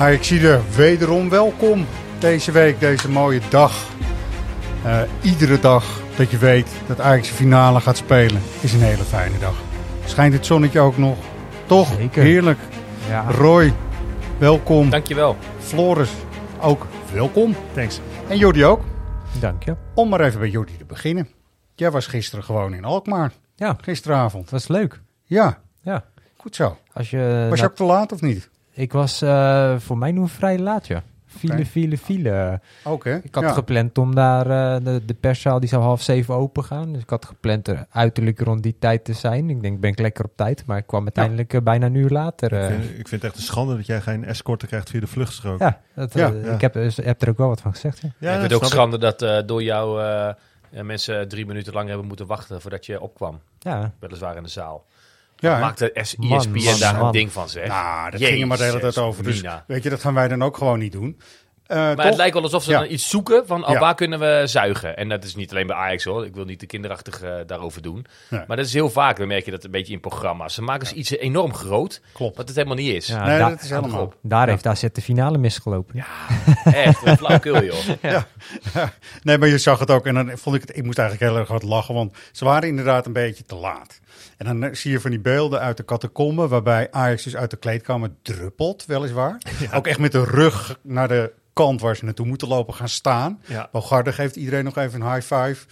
Ajaxide, wederom welkom deze week, deze mooie dag. Uh, iedere dag dat je weet dat Ajax de finale gaat spelen, is een hele fijne dag. Schijnt het zonnetje ook nog? Toch? Zeker. Heerlijk. Ja. Roy, welkom. Dankjewel. Floris, ook welkom. Thanks. En Jordi ook. Dank je. Om maar even bij Jordi te beginnen. Jij was gisteren gewoon in Alkmaar. Ja, Gisteravond. het was leuk. Ja, Ja. goed zo. Als je, Was je ook te laat of niet? Ik was eh, voor mij nu vrij laat, ja. File, Oké. file, file. Hè? Ik had ja. gepland om daar, eh, de, de perszaal die zou half zeven open gaan. Dus ik had gepland er uiterlijk rond die tijd te zijn. Ik denk, ben ik lekker op tijd. Maar ik kwam uiteindelijk eh, bijna een uur later. Ik vind, ik vind het echt een schande dat jij geen escorte krijgt via de vluchtstrook. ja, dat, Ja, ja. ik heb, heb er ook wel wat van gezegd. Ja. Ja, ik vind het ook schande dat door jou mensen drie minuten lang hebben moeten wachten voordat je opkwam. Ja, Weliswaar in de zaal. Ja, Man, ESPN man, daar man. een ding van, zeg. Nou, dat Jezus, ging er maar de hele tijd over. Dus Mina. weet je, dat gaan wij dan ook gewoon niet doen. Eh, Maar toch? het lijkt wel alsof ze Ja. dan iets zoeken van oh, Ja. waar kunnen we zuigen. En dat is niet alleen bij Ajax hoor. Ik wil niet te kinderachtig eh, daarover doen. Nee. Maar dat is heel vaak. Dan merk je dat een beetje in programma's. Ze maken ze iets enorm groot. Klopt. Wat het helemaal niet is. ja Nee, da- dat is helemaal. op. daar heeft AZ de finale misgelopen. Ja, echt. Een flauwkul joh. Nee, maar je zag het ook. En dan vond ik het, ik moest eigenlijk heel erg hard lachen, want ze waren inderdaad een beetje te laat. En dan eh, zie je van die beelden uit de catacombe, waarbij Ajax dus uit de kleedkamer druppelt, weliswaar. Ook echt met de rug naar de kant waar ze naartoe moeten lopen gaan staan. Ja. Bogarde geeft iedereen nog even een high five.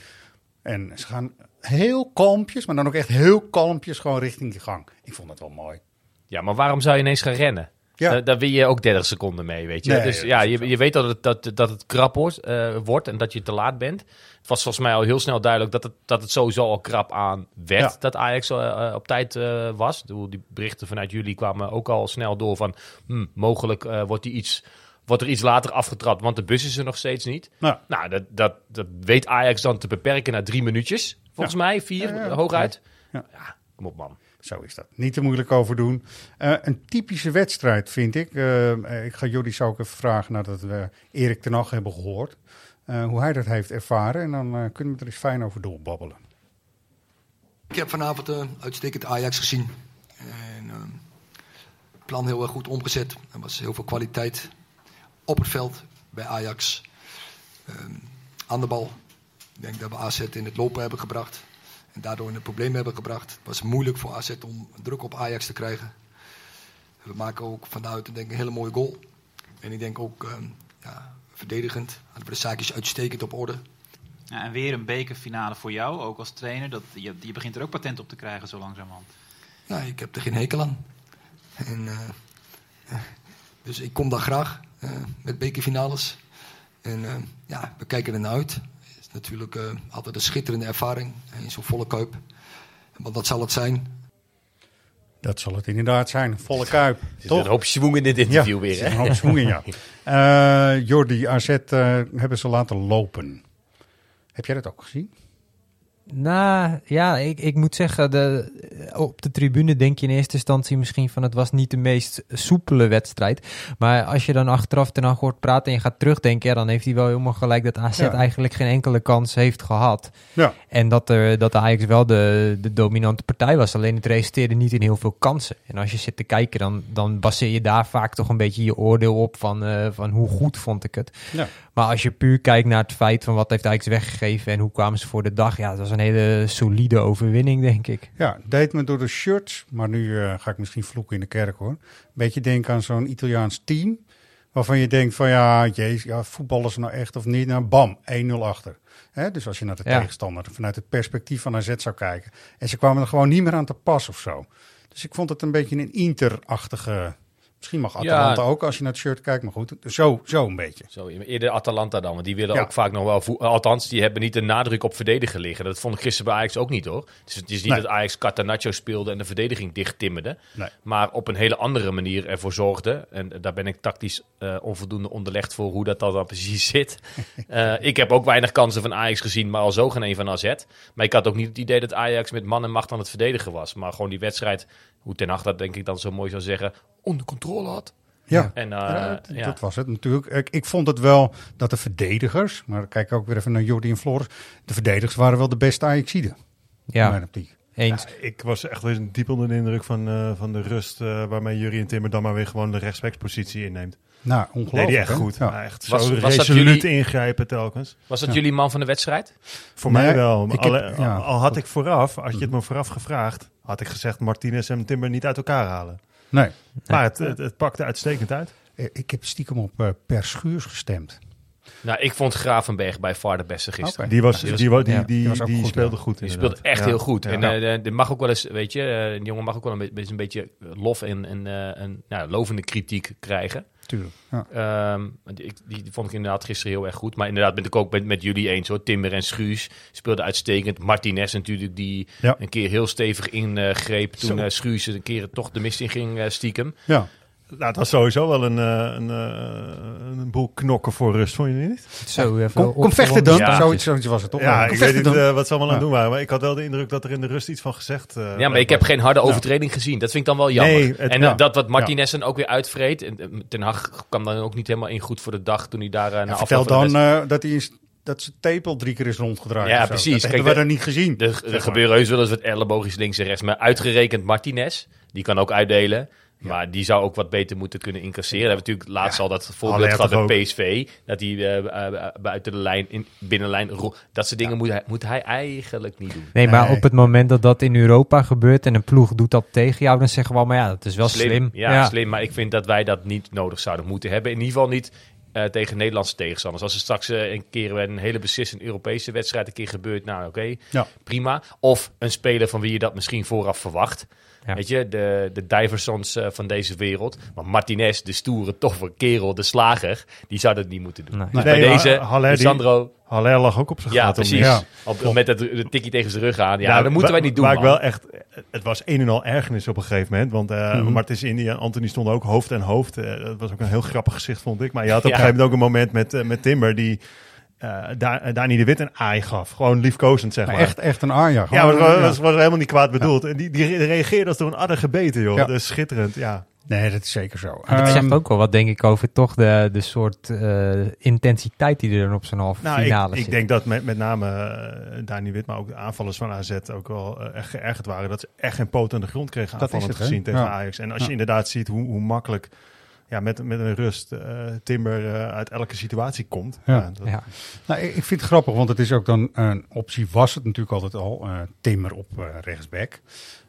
En ze gaan heel kalmpjes, maar dan ook echt heel kalmpjes gewoon richting de gang. Ik vond het wel mooi. Ja, maar waarom zou je ineens gaan rennen? Ja. Daar, daar win je ook 30 seconden mee, weet je. Nee, dus ja, je, je weet dat het, dat, dat het krap wordt, eh, wordt en dat je te laat bent. Het was volgens mij al heel snel duidelijk dat het, dat het sowieso al krap aan werd. Ja. Dat Ajax eh, op tijd was. Die berichten vanuit jullie kwamen ook al snel door van... hm, mogelijk wordt, die iets, wordt er iets later afgetrapt, want de bus is er nog steeds niet. Nou, Nou, dat, dat, dat weet Ajax dan te beperken naar drie minuutjes. Volgens mij, vier, hooguit. Ja. Ja, kom op man. Zo is dat. Niet te moeilijk over doen. Eh, een typische wedstrijd, vind ik. Eh, ik ga zo ook even vragen nadat we Erik ten Hag hebben gehoord. eh, hoe hij dat heeft ervaren. En dan kunnen we er eens fijn over doorbabbelen. Ik heb vanavond een uitstekend Ajax gezien. En, het plan heel erg goed omgezet. Er was heel veel kwaliteit op het veld bij Ajax. Aan de bal. Ik denk dat we AZ in het lopen hebben gebracht. Daardoor in het probleem hebben gebracht. Het was moeilijk voor AZ om druk op Ajax te krijgen. We maken ook vanuit denk ik, een hele mooie goal. En ik denk ook ehm, ja, verdedigend. Hadden we de zaakjes uitstekend op orde. Ja, en weer een bekerfinale voor jou, ook als trainer. Dat, je, je begint er ook patent op te krijgen zo langzamerhand. Nou, ik heb er geen hekel aan. En, eh, eh, dus ik kom daar graag eh, met bekerfinales. En ja, we kijken er naar uit. Natuurlijk eh, altijd een schitterende ervaring in zo'n volle kuip. Want dat zal het zijn. Dat zal het inderdaad zijn. Volle kuip. Er zit Toch? een hoop schwung in dit interview er weer. Hè? een hoop in, ja. Eh, Jordi, AZ eh, hebben ze laten lopen. Heb jij dat ook gezien? Nou, ja, ik, ik moet zeggen, de, op de tribune denk je in eerste instantie misschien van het was niet de meest soepele wedstrijd. Maar als je dan achteraf ten Hag hoort praten en je gaat terugdenken, ja, dan heeft hij wel helemaal gelijk dat AZ Ja. eigenlijk geen enkele kans heeft gehad. Ja. En dat, er, dat Ajax wel de, de dominante partij was, alleen het resulteerde niet in heel veel kansen. En als je zit te kijken, dan, dan baseer je daar vaak toch een beetje je oordeel op van, eh, van hoe goed vond ik het. Ja. Maar als je puur kijkt naar het feit van wat heeft Ajax weggegeven en hoe kwamen ze voor de dag, ja, dat was een hele solide overwinning, denk ik. Ja, deed me door de shirts, maar nu eh, ga ik misschien vloeken in de kerk hoor. Beetje denken aan zo'n Italiaans team, waarvan je denkt van ja, jezus, ja, voetballen ze nou echt of niet? Nou, bam, 1-0 achter. Hè, dus als je naar de Ja. tegenstander vanuit het perspectief van AZ zou kijken. En ze kwamen er gewoon niet meer aan te pas of zo. Dus ik vond het een beetje een Inter-achtige Misschien mag Atalanta Ja. ook als je naar het shirt kijkt, maar goed, zo, zo een beetje. Zo, eerder Atalanta dan, want die willen Ja. ook vaak nog wel... voe- Althans, die hebben niet de nadruk op verdedigen liggen. Dat vond ik gisteren bij Ajax ook niet, hoor. Dus het is niet Nee. dat Ajax Catanaccio speelde en de verdediging dicht timmerde. Nee. Maar op een hele andere manier ervoor zorgde. En daar ben ik tactisch eh, onvoldoende onderlegd voor hoe dat dan precies zit. Eh, ik heb ook weinig kansen van Ajax gezien, maar al zo geen een van AZ. Maar ik had ook niet het idee dat Ajax met man en macht aan het verdedigen was. Maar gewoon die wedstrijd, hoe Ten Hag dat denk ik dan zo mooi zou zeggen, onder controle had. Ja, En, eh, Ja, dat, ja. dat was het natuurlijk. Ik, ik vond het wel dat de verdedigers, maar dan kijk ik ook weer even naar Jordi en Floris, de verdedigers waren wel de beste Ajaxiden. in Ja, mijn optiek. eens. Ik was echt weer diep onder de indruk van, eh, van de rust eh, waarmee Jurien Timmer dan maar weer gewoon de rechtsbackspositie inneemt. Nou, Deed ongelooflijk. hij echt hè? goed. Ja. Echt Was- zo was resoluut jullie- ingrijpen telkens. Was dat Ja. jullie man van de wedstrijd? Voor Nee, mij wel. Heb- ja, al had ik vooraf, als je het me vooraf gevraagd, had ik gezegd Martinez en Timber niet uit elkaar halen. Nee, Maar het, het, het pakte uitstekend uit. eh, ik heb stiekem op eh, Per Schuurs gestemd. Nou, ik vond Gravenberg bij far de beste gisteren. Die, was, die was- die, die, ja, die, die was ook die goed, speelde ja. goed. Die inderdaad. speelt echt Ja. heel goed. Ja. En eh, de- de mag ook wel eens, weet je, eh, die jongen mag ook wel een, beetje- een beetje lof en, en eh, een nou, lovende kritiek krijgen. Tuurlijk. Ja. Ehm, die, die, die vond ik inderdaad gisteren heel erg goed. Maar inderdaad ben ik ook met, met jullie eens hoor. Timber en Schuurs speelden uitstekend. Martinez natuurlijk, die Ja. een keer heel stevig ingreep toen uh, Schuurs een keer toch de mist in ging eh, stiekem. ja. Nou, het was sowieso wel een, eh, een, eh, een boel knokken voor rust, vond je niet? Zo even Kom, kom vechten dan. Ja. Zoiets, zoiets was het toch? Ja, Kom ik vechten weet niet dan. eh, wat ze allemaal aan het doen waren. Maar ik had wel de indruk dat er in de rust iets van gezegd eh, Ja, maar ik heb geen harde overtreding gezien. Dat vind ik dan wel jammer. Nee, het- en ja. dat wat Martinez dan ook weer uitvreet. En, Ten Hag kwam dan ook niet helemaal in goed voor de dag toen hij daar uh, Ja, vertel dan eh, dat hij is, dat zijn tepel drie keer is rondgedraaid. Ja, of zo. precies. Dat Kijk, hebben we de- dan niet gezien. Er, er gebeuren heus wel eens wat elleboogjes links en rechts. Maar uitgerekend Martinez, die kan ook uitdelen. Maar die zou ook wat beter moeten kunnen incasseren. We hebben natuurlijk laatst al dat voorbeeld gehad ook. PSV. Dat hij eh, eh, buiten de lijn, in binnenlijn... Dat soort dingen moet, hij, moet hij eigenlijk niet doen. Nee, maar Nee. op het moment dat dat in Europa gebeurt en een ploeg doet dat tegen jou, dan zeggen we maar ja, dat is wel slim. Ja, slim. Maar ik vind dat wij dat niet nodig zouden moeten hebben. In ieder geval niet eh, tegen Nederlandse tegenstanders. Als er straks eh, een keer bij een hele beslissende Europese wedstrijd een keer gebeurt, nou oké, Ja. prima. Of een speler van wie je dat misschien vooraf verwacht. Ja. Weet je, de, de Diversons eh, van deze wereld. Maar Martinez, de stoere, toffe kerel, de slager, die zou dat niet moeten doen. Nee. Dus Nee, bij maar deze, Haller, die- Sandro, Haller lag ook op zijn ja precies. Ja. Op, met het, de tikkie tegen zijn rug aan. Ja, Nou, dat moeten wij niet doen, Waar ik wel echt, het was een en al ergernis op een gegeven moment. Want eh Mhm. Martins Indy en Anthony stonden ook hoofd en hoofd. Eh, dat was ook een heel grappig gezicht, vond ik. Maar je had op Ja. een gegeven moment ook een moment met, met Timber die eh daar, eh, Dani de Wit een aai gaf. Gewoon liefkozend, zeg maar. Maar echt, echt een Arja. ja, maar het was, was, was helemaal niet kwaad bedoeld. En die, die reageerde als door een adder gebeten, joh. Ja. Dus schitterend, ja. Nee, dat is zeker zo. Maar dat zegt ook wel wat, denk ik, over toch de, de soort eh, intensiteit die er dan op zo'n halve Nou, finale ik, zit. ik denk dat met, met name eh Dani Wit, maar ook de aanvallers van AZ ook wel echt geërgerd waren. Dat ze echt geen poot aan de grond kregen Dat is aanvallend het, gezien tegen Ja. Ajax. En als Ja. je inderdaad ziet hoe, hoe makkelijk ja, met, met een rust eh, Timber eh, uit elke situatie komt. Ja. Ja, dat- ja. Nou, ik ik vind het grappig, want het is ook dan een optie, was het natuurlijk altijd al, eh Timmer op rechtsback.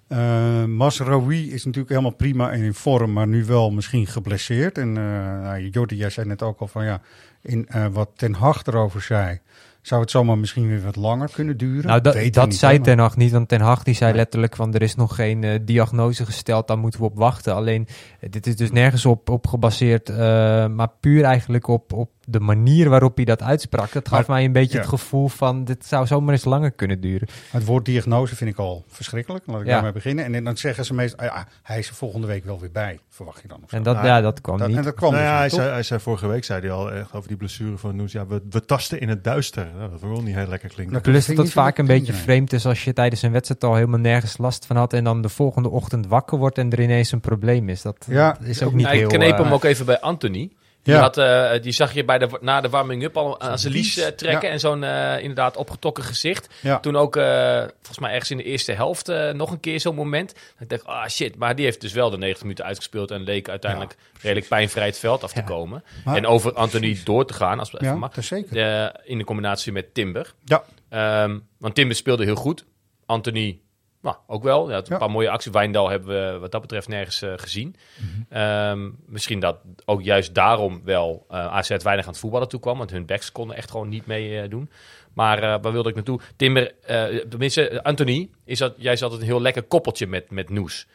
Eh Masraoui is natuurlijk helemaal prima en in vorm, maar nu wel misschien geblesseerd. En eh nou, Jordi, jij zei net ook al van ja, in eh, wat Ten Hag erover zei, zou het zomaar misschien weer wat langer kunnen duren. Nou, dat, niet, zei Ten Hag niet, want Ten Hag die zei Nee. letterlijk van er is nog geen eh, diagnose gesteld, daar moeten we op wachten. Alleen, eh, dit is dus nergens op, op gebaseerd, eh, maar puur eigenlijk op, op de manier waarop hij dat uitsprak. Dat gaf Maar- mij een beetje ja. het gevoel van dit zou zomaar eens langer kunnen duren. Het woord diagnose vind ik al verschrikkelijk. Laat ik Ja. daarmee beginnen. En dan zeggen ze meestal, ah, ja, hij is er volgende week wel weer bij, verwacht je dan. Of zo. En dat, Nou, ja, dat kwam Dat- niet. en dat kwam Nou dus ja, hij, zei, hij zei vorige week zei hij al echt over die blessure van Noes. Ja, we, we tasten in het duister. Nou, dat ik wel niet heel lekker klinken. Dat Plus dat ik het vaak een beetje vreemd is als je tijdens een wedstrijd al helemaal nergens last van had en dan de volgende ochtend wakker wordt en er ineens een probleem is. Dat Ja. is ook niet ik heel... kneep hem eh, ook even bij Anthony. Die, Ja. had, eh, die zag je bij de, na de warming-up al aan zijn lies eh, trekken. ja. En zo'n eh, inderdaad opgetrokken gezicht. Ja. Toen ook, volgens mij ergens in de eerste helft, nog een keer zo'n moment. Ik dacht, ah shit. Maar die heeft dus wel de 90 minuten uitgespeeld. En leek uiteindelijk redelijk pijnvrij het veld af te komen. Maar- en over Anthony door te gaan, als we even mag. in de combinatie met Timber. Ja. Ehm, want Timber speelde heel goed. Anthony, nou, ook wel. Ja, een Ja. paar mooie acties. Wijndal hebben we wat dat betreft nergens eh, gezien. Ehm, misschien dat ook juist daarom wel eh AZ weinig aan het voetballen toe kwam. Want hun backs konden echt gewoon niet mee eh, doen. Maar waar wilde ik naartoe? Timber, tenminste, Anthony, is dat, jij zat een heel lekker koppeltje met, met Noes.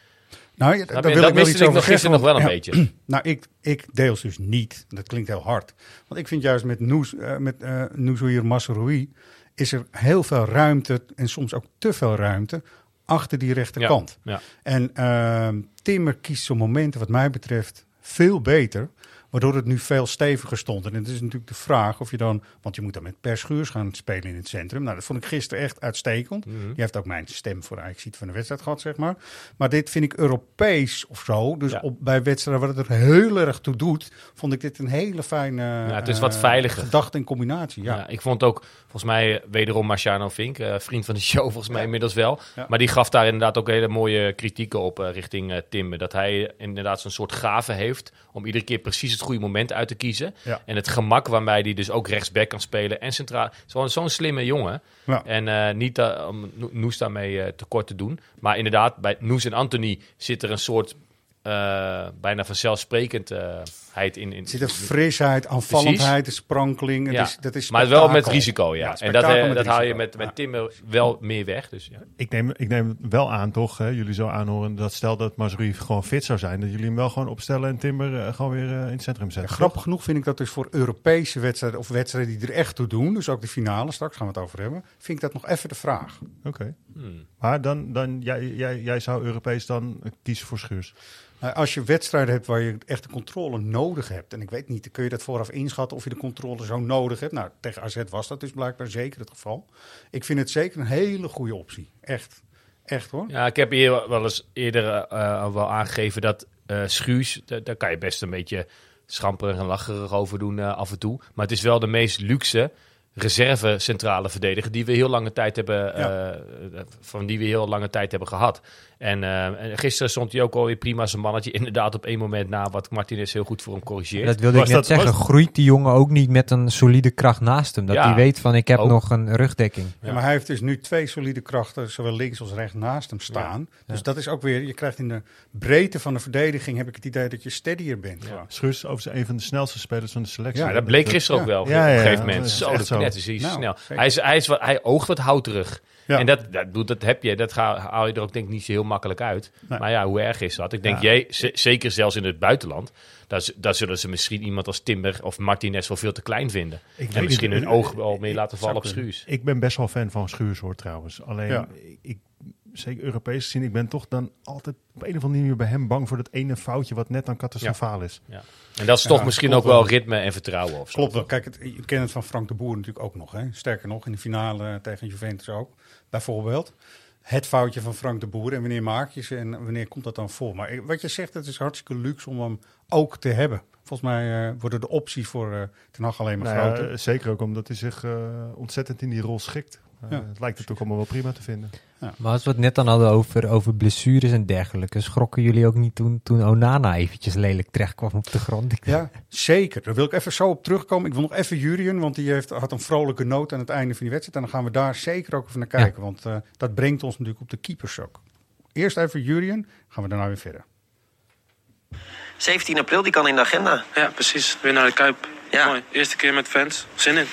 Nou, ja, daar wil dat ik wel iets ik over nog gisteren nog wel een ja, beetje. Nou, ik, ik deels dus niet. Dat klinkt heel hard. Want ik vind juist met Noes, eh met eh Nouzouir Masroui is er heel veel ruimte en soms ook te veel ruimte achter die rechterkant. Ja. En ehm, Timmer kiest zo'n momenten wat mij betreft veel beter. Waardoor het nu veel steviger stond. En het is natuurlijk de vraag of je dan... Want je moet dan met Per Schuurs gaan spelen in het centrum. Nou, dat vond ik gisteren echt uitstekend. Mhm. Je heeft ook mijn stem voor eigenlijk van de wedstrijd gehad, zeg maar. Maar dit vind ik Europees of zo. Dus Ja. op, bij wedstrijden waar het er heel erg toe doet... vond ik dit een hele fijne het is wat eh, veiliger. gedachte en combinatie. Ja. Ja. ik vond ook, volgens mij, eh, wederom Marciano Vink, eh, vriend van de show, volgens mij inmiddels wel. Ja. Maar die gaf daar inderdaad ook hele mooie kritieken op richting Timber. Dat hij inderdaad zo'n soort gave heeft om iedere keer precies het goede moment uit te kiezen. Ja. En het gemak waarmee hij dus ook rechtsback kan spelen en centraal. Zo'n zo'n slimme jongen. Ja. En eh, niet om No- Noes daarmee eh, tekort te doen. Maar inderdaad, bij Noes en Anthony zit er een soort eh, bijna vanzelfsprekendheid in. in Er zit een frisheid, aanvallendheid, een sprankeling. Ja. is, dat is maar wel met risico, ja. Ja, en dat, eh, dat haal je met, met Ja. Timmer wel meer weg. Dus, ja. Ik neem, ik neem wel aan, toch, hè, jullie zo aanhoren, dat stel dat Mazrui gewoon fit zou zijn, dat jullie hem wel gewoon opstellen en Timber eh, gewoon weer eh, in het centrum Ja, zetten. grappig genoeg vind ik dat dus voor Europese wedstrijden of wedstrijden die er echt toe doen, dus ook de finale, straks gaan we het over hebben, vind ik dat nog even de vraag. Oké. Hmm. Maar dan, dan jij, jij, jij zou Europees dan kiezen voor Schuurs. Nou, als je wedstrijden hebt waar je echt de controle nodig hebt, en ik weet niet, kun je dat vooraf inschatten of je de controle zo nodig hebt? Nou, tegen AZ was dat dus blijkbaar zeker het geval. Ik vind het zeker een hele goede optie. Echt. Echt hoor. ja, ik heb hier wel eens eerder eh, al wel aangegeven dat eh Schuurs, da- daar kan je best een beetje schamperig en lacherig over doen eh, af en toe. Maar het is wel de meest luxe reserve centrale verdediger die we heel lange tijd hebben, Ja. eh, van die we heel lange tijd hebben gehad. En, eh, en gisteren stond hij ook alweer prima zijn mannetje. Inderdaad op één moment na wat Martinez heel goed voor hem corrigeert. Dat wilde Was ik net dat- zeggen. was- Groeit die jongen ook niet met een solide kracht naast hem? Dat Ja, hij weet van ik heb ook. nog een rugdekking. Ja, maar hij heeft dus nu twee solide krachten, zowel links als rechts, naast hem staan. Dus dat is ook weer, je krijgt in de breedte van de verdediging, heb ik het idee dat je steadier bent. Schuurs is overigens een van de snelste spelers van de selectie. Ja, Ja, dat bleek gisteren ook ja. wel Ja, op ja, een gegeven ja, moment. dat is Zo, dat zo. net is hij Nou, snel. Hij, is, hij, is wat, hij oogt wat houterig. Ja. En dat, dat, doet- dat heb je, dat ga, haal je er ook denk ik niet zo heel makkelijk uit. Nee. Maar ja, hoe erg is dat? Ik denk, Ja. jij, zeker zelfs in het buitenland, daar, daar zullen ze misschien iemand als Timber of Martinez wel veel te klein vinden. Ik en misschien niet. hun oog wel meer Ik- laten vallen op. Schuurs. Ik ben best wel fan van Schuurs hoor trouwens. Alleen, Ja. ik, zeker Europees gezien, ik ben toch dan altijd op een of andere manier bij hem bang voor dat ene foutje wat net dan catastrofaal is. En dat is toch Ja, misschien ook wel wel. ritme en vertrouwen of zo. Klopt wel. Kijk, het, je kent het van Frank de Boer natuurlijk ook nog. Hè? Sterker nog, in de finale tegen Juventus ook, bijvoorbeeld. Het foutje van Frank de Boer en wanneer maak je ze en wanneer komt dat dan voor? Maar wat je zegt, het is hartstikke luxe om hem ook te hebben. Volgens mij eh, worden de opties voor eh Ten Hag alleen maar Nou groter. eh, zeker ook omdat hij zich ontzettend in die rol schikt. Eh, Ja. Het lijkt het ook allemaal wel prima te vinden. Maar als we het net dan hadden over, over blessures en dergelijke, schrokken jullie ook niet toen, toen Onana eventjes lelijk terecht kwam op de grond? Ja, zeker. Daar wil ik even zo op terugkomen. Ik wil nog even Jurien, want die heeft, had een vrolijke noot aan het einde van die wedstrijd. En dan gaan we daar zeker ook even naar kijken, want eh, dat brengt ons natuurlijk op de keepers ook. Eerst even Jurien, gaan we daarna weer verder. 17 april, die kan in de agenda. Ja, precies. Weer naar de Kuip. Ja. Mooi. Eerste keer met fans. Zin in.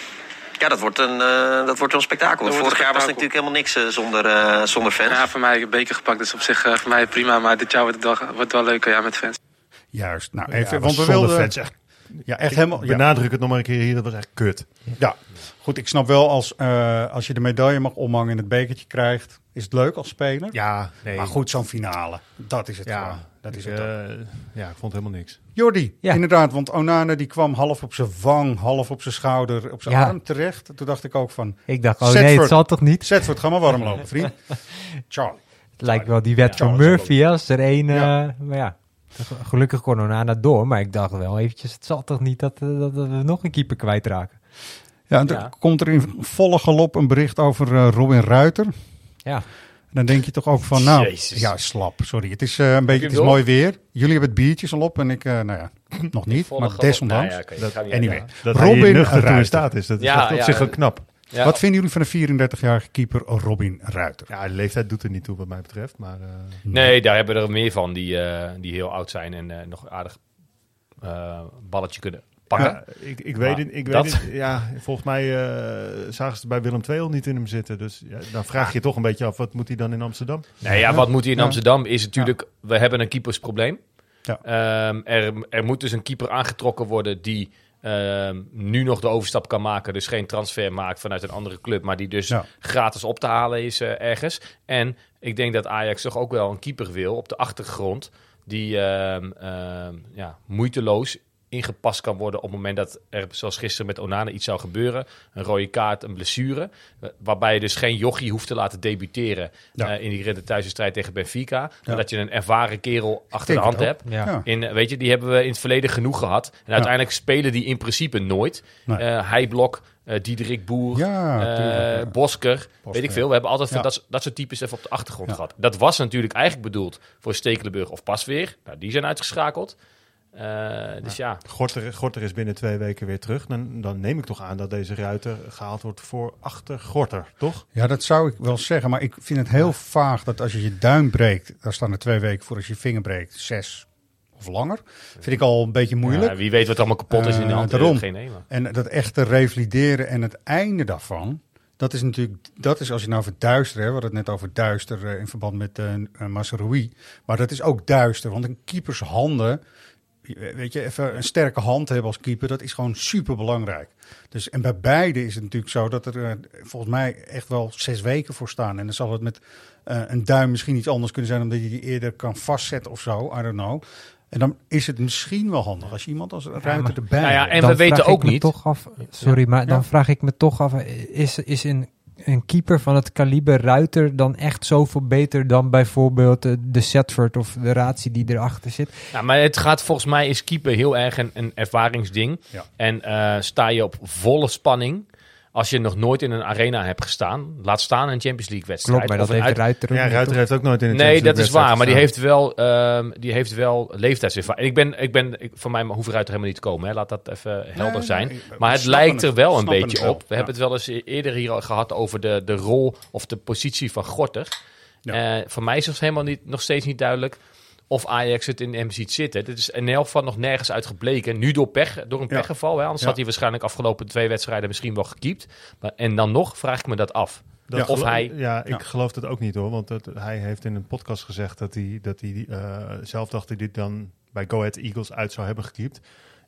Ja, dat wordt een, eh, dat wordt wel een spektakel. Vorig een jaar was het natuurlijk helemaal niks eh, zonder, eh, zonder fans. Ja, voor mij heb ik een beker gepakt. Dus op zich eh, voor mij prima. Maar dit jaar wordt het wel, wordt wel leuker ja, met fans. Juist, nou Ja, even, maar want we zonder wilden... fans echt, Ja, echt helemaal... Ja, benadruk het nog maar een keer hier, dat was echt kut. ja, goed, ik snap wel als, eh, als je de medaille mag omhangen en het bekertje krijgt, is het leuk als speler. Ja, nee. Maar goed, zo'n finale, dat is het gewoon. Ja, Dat is ik, het eh, ja, ik vond helemaal niks. Jordi, Ja. inderdaad, want Onana die kwam half op zijn wang, half op zijn schouder, op zijn Ja. arm terecht. Toen dacht ik ook van, Ik dacht, oh nee, het zal toch niet? Zedford, ga maar warm lopen, vriend. Charlie. Het lijkt wel die wet Ja, van Murphy, als er één... Ja. eh, maar ja, gelukkig kon Onana door, maar ik dacht wel eventjes, het zal toch niet dat, eh, dat we nog een keeper kwijtraken? Ja, en dan Ja. komt er in volle galop een bericht over eh, Robin Ruiter. Ja. Dan denk je toch ook van, nou, Jezus. ja, slap, sorry. Het is eh, een beetje, je het is mooi weer. Jullie hebben het biertjes al op en ik, eh, nou ja, nog niet, maar desondanks. Nou ja, niet Anyway. Dat Robin Robin nuchter toe in Ruiter. staat is, dat is Ja, echt op ja, zich wel ja. knap. Ja, Wat vinden jullie van de 34-jarige keeper Robin Ruiter? Ja, de leeftijd doet er niet toe wat mij betreft, maar... eh, Nee, daar hebben we er meer van die, eh, die heel oud zijn en eh, nog aardig eh, balletje kunnen pakken. Ja, ik, ik weet, het, ik dat- weet het, ja, volgens mij eh, zagen ze bij Willem II al niet in hem zitten. Dus ja, dan vraag je toch een beetje af, wat moet hij dan in Amsterdam? Nee, ja, wat moet hij in Ja. Amsterdam is natuurlijk, we hebben een keepersprobleem. Ja. Ehm, er, er moet dus een keeper aangetrokken worden die ehm, nu nog de overstap kan maken. Dus geen transfer maakt vanuit een andere club, maar die dus Ja. gratis op te halen is eh, ergens. En ik denk dat Ajax toch ook wel een keeper wil op de achtergrond die ehm, ehm, ja, moeiteloos ingepast kan worden op het moment dat er, zoals gisteren met Onana, iets zou gebeuren. Een rode kaart, een blessure. eh, Waarbij je dus geen jochie hoeft te laten debuteren Ja. eh, in die redde thuiswedstrijd tegen Benfica. Maar Ja. dat je een ervaren kerel achter de hand hebt. Ja. In, eh, weet je, die hebben we in het verleden genoeg gehad. En uiteindelijk spelen die in principe nooit. Nee. Heijblok, eh Diederik Boer, Ja, tuurlijk, ja. Bosker, weet ik veel. We hebben altijd Ja. dat, dat soort types even op de achtergrond gehad. Dat was natuurlijk eigenlijk bedoeld voor Stekelenburg of Pasveer. Nou, die zijn uitgeschakeld. Eh, dus ja, Gorter, Gorter is binnen twee weken weer terug. Dan, dan neem ik toch aan dat deze ruiter gehaald wordt voor achter Gorter, toch? Ja, dat zou ik wel zeggen. Maar ik vind het heel vaag dat als je je duim breekt, daar staan er twee weken voor. Als je je vinger breekt, zes of langer. Vind ik al een beetje moeilijk. Ja, wie weet wat allemaal kapot is in de Eh, hand. daarom. Geen nemen. En dat echte revalideren en het einde daarvan, dat is natuurlijk, dat is als je nou over duister, hè, we hadden het net over duister eh, in verband met eh uh, Mazraoui, maar dat is ook duister, want een keepers handen, weet je, even een sterke hand hebben als keeper, dat is gewoon super belangrijk. Dus, en bij beide is het natuurlijk zo dat er eh, volgens mij echt wel zes weken voor staan. En dan zal het met eh, een duim misschien iets anders kunnen zijn, omdat je die eerder kan vastzetten of zo, I don't know. En dan is het misschien wel handig als je iemand als ruiter maar- erbij Nou ja, en we weten vraag ik ook me niet- Toch af, sorry, maar dan Ja. vraag ik me toch af: is, is een, een keeper van het kaliber Ruiter dan echt zoveel beter dan bijvoorbeeld de, de Setford of de Ratie die erachter zit? Ja, maar het gaat volgens mij is keeper heel erg een, een ervaringsding. Ja. En eh, sta je op volle spanning als je nog nooit in een arena hebt gestaan, laat staan een Champions League wedstrijd. Klopt, maar dat Of een heeft uit- Ruiter ook Ja, Ruiter toch? heeft ook nooit in een Nee, Champions dat is League waar, maar die wedstrijd heeft wel, ehm, die heeft wel leeftijdservaring. Ik ben, ik ben, ik, van mij hoeft Ruiter helemaal niet te komen, hè. laat dat even helder nee, zijn. nee, maar het lijkt er wel we een beetje wel, op. We ja. hebben het wel eens eerder hier al gehad over de, de rol of de positie van Gorter. Ja. Eh, voor mij is het helemaal niet, nog steeds niet duidelijk of Ajax het in hem ziet zitten. Dit is in elk geval nog nergens uit gebleken. Nu door, pech, door een Ja. pechgeval. Hè? Anders Ja. had hij waarschijnlijk afgelopen twee wedstrijden misschien wel gekiept. Maar, en dan nog vraag ik me dat af. Dat of gelo- hij... Ja, ik Ja. geloof dat ook niet hoor. Want het- hij heeft in een podcast gezegd dat hij, dat hij eh, zelf dacht dat hij dit dan bij Go Ahead Eagles uit zou hebben gekiept.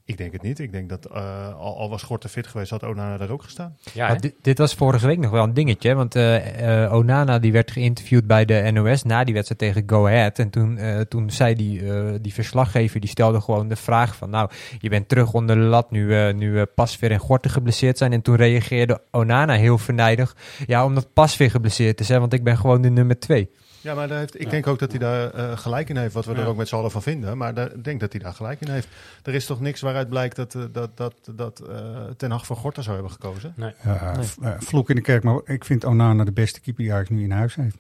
Ik denk het niet. Ik denk dat eh, al, al was Gorter fit geweest, had Onana daar ook gestaan. Ja, dit, dit was vorige week nog wel een dingetje. hè, Want eh, eh, Onana die werd geïnterviewd bij de NOS na die wedstrijd tegen Go Ahead. En toen, eh, toen zei die, eh, die verslaggever, die stelde gewoon de vraag van... Nou, je bent terug onder de lat nu, eh, nu Pasveer en Gorten geblesseerd zijn. En toen reageerde Onana heel vernijdig. Ja, omdat Pasveer geblesseerd is, hè, want ik ben gewoon de nummer twee. Ja, maar daar heeft, ik denk ook dat hij daar eh, gelijk in heeft, wat we Ja. er ook met z'n allen van vinden. Maar daar, ik denk dat hij daar gelijk in heeft. Er is toch niks waaruit blijkt dat, eh, dat, dat, dat eh, Ten Hag voor Gorter zou hebben gekozen? Eh, vloek in de kerk, maar ik vind Onana de beste keeper die Ajax nu in huis heeft.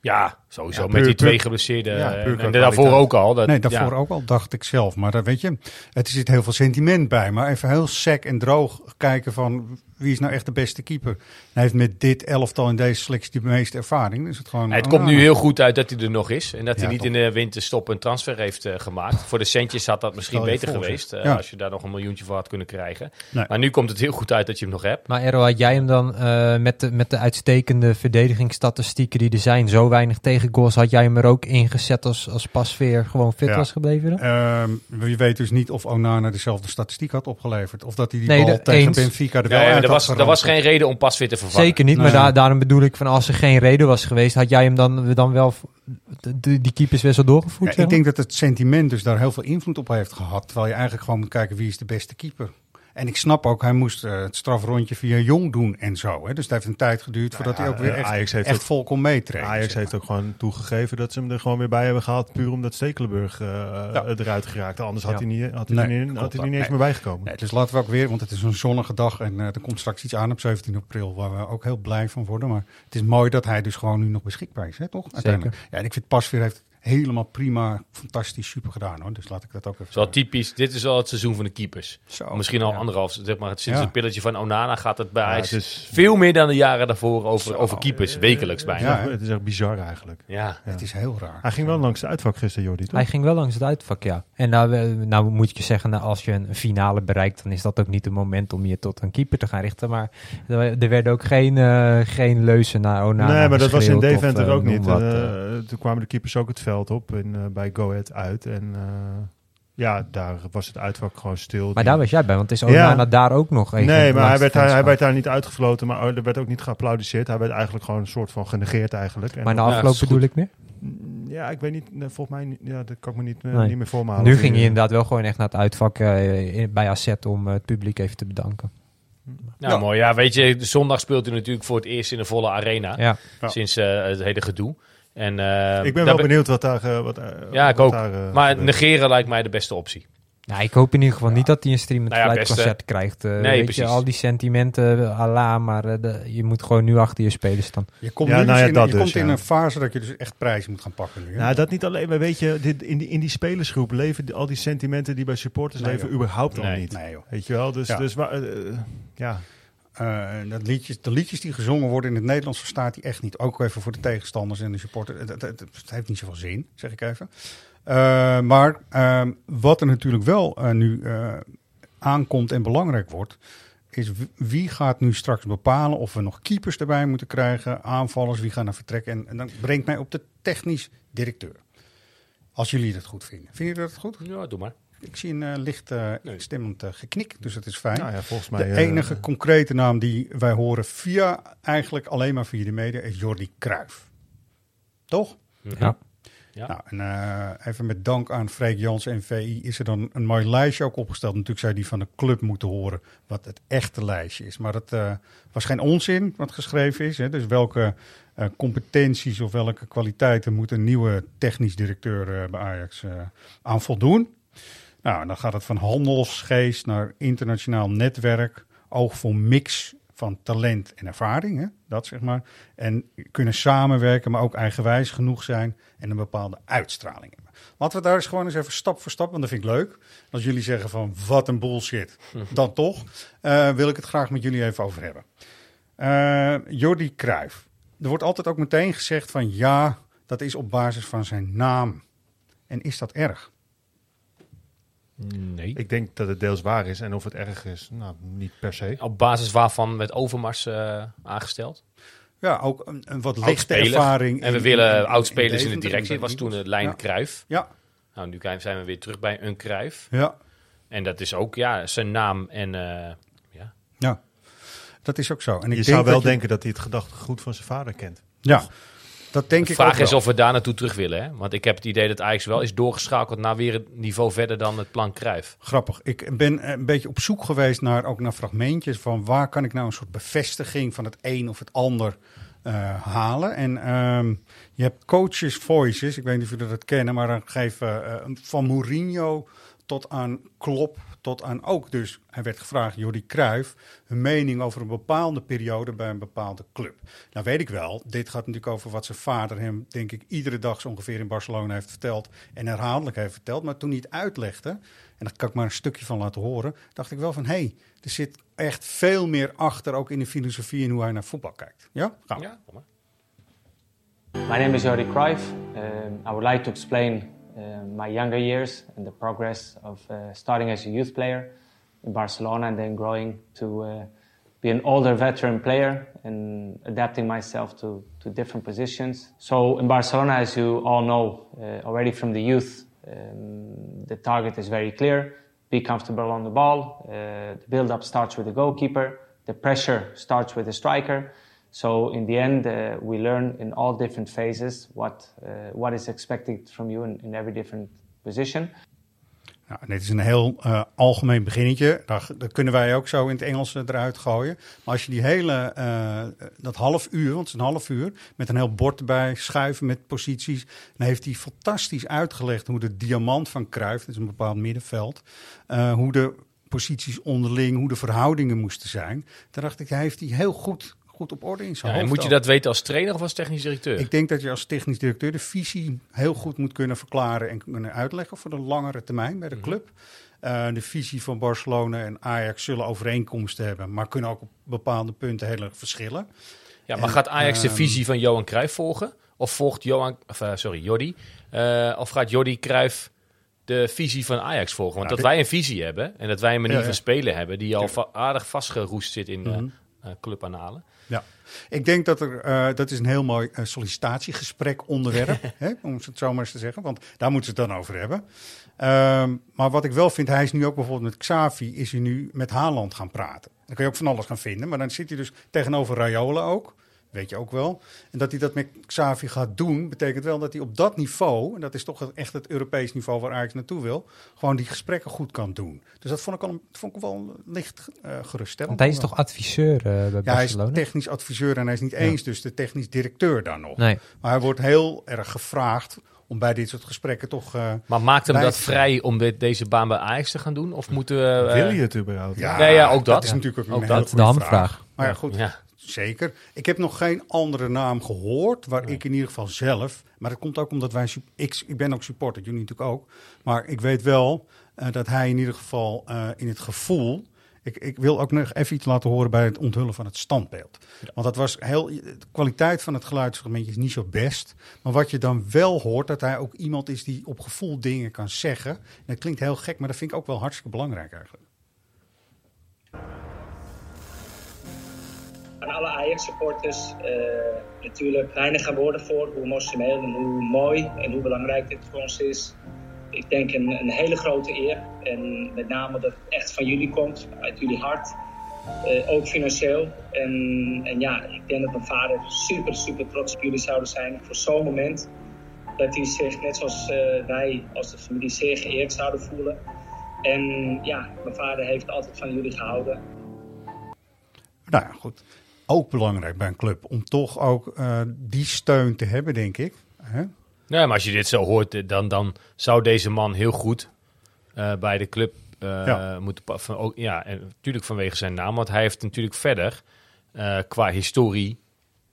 Ja, sowieso. Ja, met die twee geblesseerde. ja, puur en daarvoor ook al. Dat, nee, daarvoor ja. ook al, dacht ik zelf. Maar dat weet je, het zit heel veel sentiment bij. Maar even heel sec en droog kijken van wie is nou echt de beste keeper. Hij heeft met dit elftal in deze selectie de meeste ervaring. Dus het gewoon. Het komt nu heel goed uit dat hij er nog is. En dat hij niet in de winterstop een transfer heeft eh, gemaakt. Voor de centjes had dat misschien beter voor, geweest. eh, Ja. Als je daar nog een miljoentje voor had kunnen krijgen. Nee. Maar nu komt het heel goed uit dat je hem nog hebt. Maar Ero, had jij hem dan eh, met, de, met de uitstekende verdedigingsstatistieken die er zijn, zo weinig tegengoals, had jij hem er ook ingezet als, als Pasveer gewoon fit Ja. was gebleven? dan? Ehm, je weet dus niet of Onana dezelfde statistiek had opgeleverd. Of dat hij die Nee, bal tegen eens. Benfica er wel Ja, ja, uit had was, er was geen reden om pas weer te vervangen. Zeker niet, maar daar, daarom bedoel ik van als er geen reden was geweest, had jij hem dan, dan wel de- die keepers doorgevoerd? Ja, ik denk dat het sentiment dus daar heel veel invloed op heeft gehad. Terwijl je eigenlijk gewoon moet kijken wie is de beste keeper. En ik snap ook, hij moest eh, het strafrondje via Jong doen en zo. Hè? Dus het heeft een tijd geduurd voordat Nou ja, hij ook weer echt, Ajax heeft echt ook- vol kon meetreden. Ajax zeg maar. heeft ook gewoon toegegeven dat ze hem er gewoon weer bij hebben gehaald. Puur omdat Stekelenburg Ja. eruit geraakt. Anders had Ja. hij niet, had hij Nee, niet, had hij niet eens Nee. meer bijgekomen. Nee, dus laten we ook weer, want het is een zonnige dag en eh, er komt straks iets aan op 17 april waar we ook heel blij van worden. Maar het is mooi dat hij dus gewoon nu nog beschikbaar is, hè, toch? Uiteindelijk. Ja, en ik vind Pasveer heeft helemaal prima, fantastisch, super gedaan hoor. Dus laat ik dat ook even Het wel typisch. Dit is wel het seizoen van de keepers. Zo, Misschien al ja. anderhalf. Zeg maar, sinds Ja. het pilletje van Onana gaat het bij Ja, het veel meer dan de jaren daarvoor over, Zo, over keepers. Wekelijks bijna. Ja, Ja. Het is echt bizar eigenlijk. Het is heel raar. Hij ging wel langs de uitvak gisteren, Jordi, toch? Hij ging wel langs het uitvak, ja. En nou, eh, nou moet je zeggen, nou, als je een finale bereikt, dan is dat ook niet het moment om je tot een keeper te gaan richten. Maar er er werden ook geen, eh geen leuzen naar Onana nee, maar dat was in Deventer eh, ook noem niet. wat, Eh, eh. toen kwamen de keepers ook het veld op en, eh, bij Go Ahead uit. En eh, ja, daar was het uitvak gewoon stil. Maar daar was jij bij, want is Ja. Onana daar ook nog even Nee, maar hij werd, daar, hij werd daar niet uitgefloten, maar er werd ook niet geapplaudiseerd. Hij werd eigenlijk gewoon een soort van genegeerd eigenlijk. En Maar na Ja, afloop bedoel ik meer? ja, ik weet niet, volgens mij, ja, dat kan ik me niet, eh, Nee. niet meer voor me halen. Nu ging eh, inderdaad wel gewoon echt naar het uitvak in- bij AZ om het publiek even te bedanken. Nou, Ja. mooi. Ja, weet je, de zondag speelt hij natuurlijk voor het eerst in een volle arena. Ja. Ja. Sinds eh, het hele gedoe. En, eh, Ik ben wel ben- benieuwd wat daar... eh, wat, eh, Ja, ik wat ook. daar, eh, Maar gebeurt. negeren lijkt mij de beste optie. Nou, ik hoop in ieder geval niet dat hij een streamend Nou ja, concert krijgt. eh, Nee, weet precies. je, al die sentimenten, Allah, maar de- je moet gewoon nu achter je spelers staan. Je komt, Ja, nu nou dus ja, in, dat je dus, komt in ja. een fase dat je dus echt prijzen moet gaan pakken nu. hè? Nou, dat niet alleen, maar weet je, dit, in, die, in die spelersgroep leven die- al die sentimenten die bij supporters Nee, leven joh. überhaupt al niet. nee joh. Weet je wel, dus, Ja. dus ja. Eh, dat liedjes, de liedjes die gezongen worden in het Nederlands verstaat hij echt niet. Ook even voor de tegenstanders en de supporters. Het, heeft niet zoveel zin, zeg ik even. Eh, maar ehm, wat er natuurlijk wel eh, nu aankomt en belangrijk wordt, is wie gaat nu straks bepalen of we nog keepers erbij moeten krijgen, aanvallers, wie gaan er vertrekken. En, en dat brengt mij op de technisch directeur. Als jullie dat goed vinden. Vinden jullie dat goed? Ja, doe maar. Ik zie een eh, licht eh Nee. stemmend eh, geknik, dus dat is fijn. Nou ja, volgens mij... De enige concrete naam die wij horen via, eigenlijk alleen maar via de media, is Jordi Cruijff. Toch? Ja. Ja. Nou, en even met dank aan Freek Jans en VI is er dan een mooi lijstje ook opgesteld. Natuurlijk zou je die van de club moeten horen wat het echte lijstje is. Maar het eh, was geen onzin wat geschreven is. Hè. Dus welke eh, competenties of welke kwaliteiten moet een nieuwe technisch directeur bij Ajax eh, aan voldoen? Nou, en dan gaat het van handelsgeest naar internationaal netwerk, oog voor mix van talent en ervaring, hè? dat zeg maar. En kunnen samenwerken, maar ook eigenwijs genoeg zijn en een bepaalde uitstraling hebben. Laten we daar eens gewoon eens even stap voor stap, want dat vind ik leuk. Als jullie zeggen van wat een bullshit, dan toch, eh, wil ik het graag met jullie even over hebben. Eh Jordi Cruijff. Er wordt altijd ook meteen gezegd van ja, dat is op basis van zijn naam. En is dat erg? Nee. Ik denk dat het deels waar is en of het erg is, nou, niet per se. Op basis waarvan werd Overmars eh, aangesteld. Ja, ook een, een wat lichte ervaring. En we willen in- in- oudspelers in de directie. in was toen het lijn Ja. Kruif. Ja, Nou, nu zijn we weer terug bij een Kruif. ja, En dat is ook ja, zijn naam en eh, ja. ja. Dat is ook zo. En ik je denk zou wel dat je- denken dat hij het gedachtegoed van zijn vader kent. Ja, dat denk de ik vraag is wel. of we daar naartoe terug willen. Hè? Want ik heb het idee dat Ajax wel is doorgeschakeld naar weer een niveau verder dan het plan Kruif. Grappig. Ik ben een beetje op zoek geweest naar ook naar fragmentjes van waar kan ik nou een soort bevestiging van het een of het ander eh, halen. En ehm, je hebt coaches voices, ik weet niet of jullie dat kennen, maar dan geven eh, van Mourinho tot aan Klopp, tot aan ook dus, hij werd gevraagd, Jordi Cruijff, een mening over een bepaalde periode bij een bepaalde club. Nou weet ik wel, dit gaat natuurlijk over wat zijn vader hem, denk ik, iedere dag zo ongeveer in Barcelona heeft verteld en herhaaldelijk heeft verteld. Maar toen hij het uitlegde, en daar kan ik maar een stukje van laten horen, dacht ik wel van, hé, hey, er zit echt veel meer achter, ook in de filosofie en hoe hij naar voetbal kijkt. Ja? Gaan. Ja, kom maar. My name is Jordi Cruyff. Um, I would like to explain my younger years and the progress of uh, starting as a youth player in Barcelona and then growing to uh, be an older veteran player and adapting myself to, to different positions. So in Barcelona, as you all know uh, already from the youth, um, the target is very clear. Be comfortable on the ball. Uh, the build-up starts with the goalkeeper. The pressure starts with the striker. So in the end, uh, we learn in all different phases what uh, what is expected from you in, in every different position. Nou, dit is een heel eh, algemeen beginnetje. Daar, dat kunnen wij ook zo in het Engels eruit gooien. Maar als je die hele, dat half uur, want het is een half uur, met een heel bord erbij, schuiven met posities. Dan heeft hij fantastisch uitgelegd hoe de diamant van Cruijff, dat is een bepaald middenveld, hoe de posities onderling, hoe de verhoudingen moesten zijn. Daar dacht ik, hij heeft hij heel goed goed op orde in zijn Ja, en moet je dat weten als trainer of als technisch directeur? Ik denk dat je als technisch directeur de visie heel goed moet kunnen verklaren en kunnen uitleggen voor de langere termijn bij de Mhm. club. Eh, de visie van Barcelona en Ajax zullen overeenkomsten hebben, maar kunnen ook op bepaalde punten heel erg verschillen. Ja, maar En, gaat Ajax de ehm, visie van Johan Cruijff volgen? Of volgt Johan, of, eh, sorry, Jordi, eh, of gaat Jordi Cruijff de visie van Ajax volgen? Want Nou, dat dit- wij een visie hebben en dat wij een manier Ja, ja. van spelen hebben die al va- aardig vastgeroest zit in eh, clubanalen. Ja, ik denk dat er, eh, dat is een heel mooi eh, sollicitatiegesprek onderwerp, hè, om het zo maar eens te zeggen, want daar moeten ze het dan over hebben. Ehm, maar wat ik wel vind, hij is nu ook bijvoorbeeld met Xavi, is hij nu met Haaland gaan praten. Dan kun je ook van alles gaan vinden, maar dan zit hij dus tegenover Raiola ook, weet je ook wel. En dat hij dat met Xavi gaat doen, betekent wel dat hij op dat niveau, en dat is toch echt het Europees niveau waar Ajax naartoe wil, gewoon die gesprekken goed kan doen. Dus dat vond ik, al, een- vond ik wel licht eh geruststellend. Want hij is toch adviseur eh, bij Ja, hij is Barcelona? technisch adviseur en hij is niet Ja. eens dus de technisch directeur daar nog. Nee. Maar hij wordt heel erg gevraagd om bij dit soort gesprekken toch... eh, Maar maakt hem dat te vrij om dit, deze baan bij Ajax te gaan doen? Of moeten we... Wil je het überhaupt? Ja, nee, ja, ook dat. is natuurlijk ook, Ook een dat. hele de hamvraag. Maar ja, Ja. goed, Ja. Zeker. Ik heb nog geen andere naam gehoord waar ik in ieder geval zelf... Maar dat komt ook omdat wij... Ik, ik ben ook supporter, jullie natuurlijk ook. Maar ik weet wel eh, dat hij in ieder geval eh, in het gevoel... Ik, ik wil ook nog even iets laten horen bij het onthullen van het standbeeld. Want dat was heel, de kwaliteit van het geluidsfragmentje is niet zo best. Maar wat je dan wel hoort, dat hij ook iemand is die op gevoel dingen kan zeggen. En dat klinkt heel gek, maar dat vind ik ook wel hartstikke belangrijk eigenlijk. Aan alle Ajax-supporters eh, natuurlijk weinig woorden voor hoe emotioneel en hoe mooi en hoe belangrijk dit voor ons is. Ik denk een, een hele grote eer en met name dat het echt van jullie komt, uit jullie hart. Eh, ook financieel. En, en ja, ik denk dat mijn vader super, super trots op jullie zouden zijn voor zo'n moment. Dat hij zich, net zoals eh, wij als de familie, zeer geëerd zouden voelen. En ja, mijn vader heeft altijd van jullie gehouden. Nou ja, goed. Ook belangrijk bij een club om toch ook eh, die steun te hebben, denk ik. Hè? Nee, maar als je dit zo hoort, eh, dan, dan zou deze man heel goed eh, bij de club Ja. moeten pa- van, ook, ja, en natuurlijk vanwege zijn naam, want hij heeft natuurlijk verder qua historie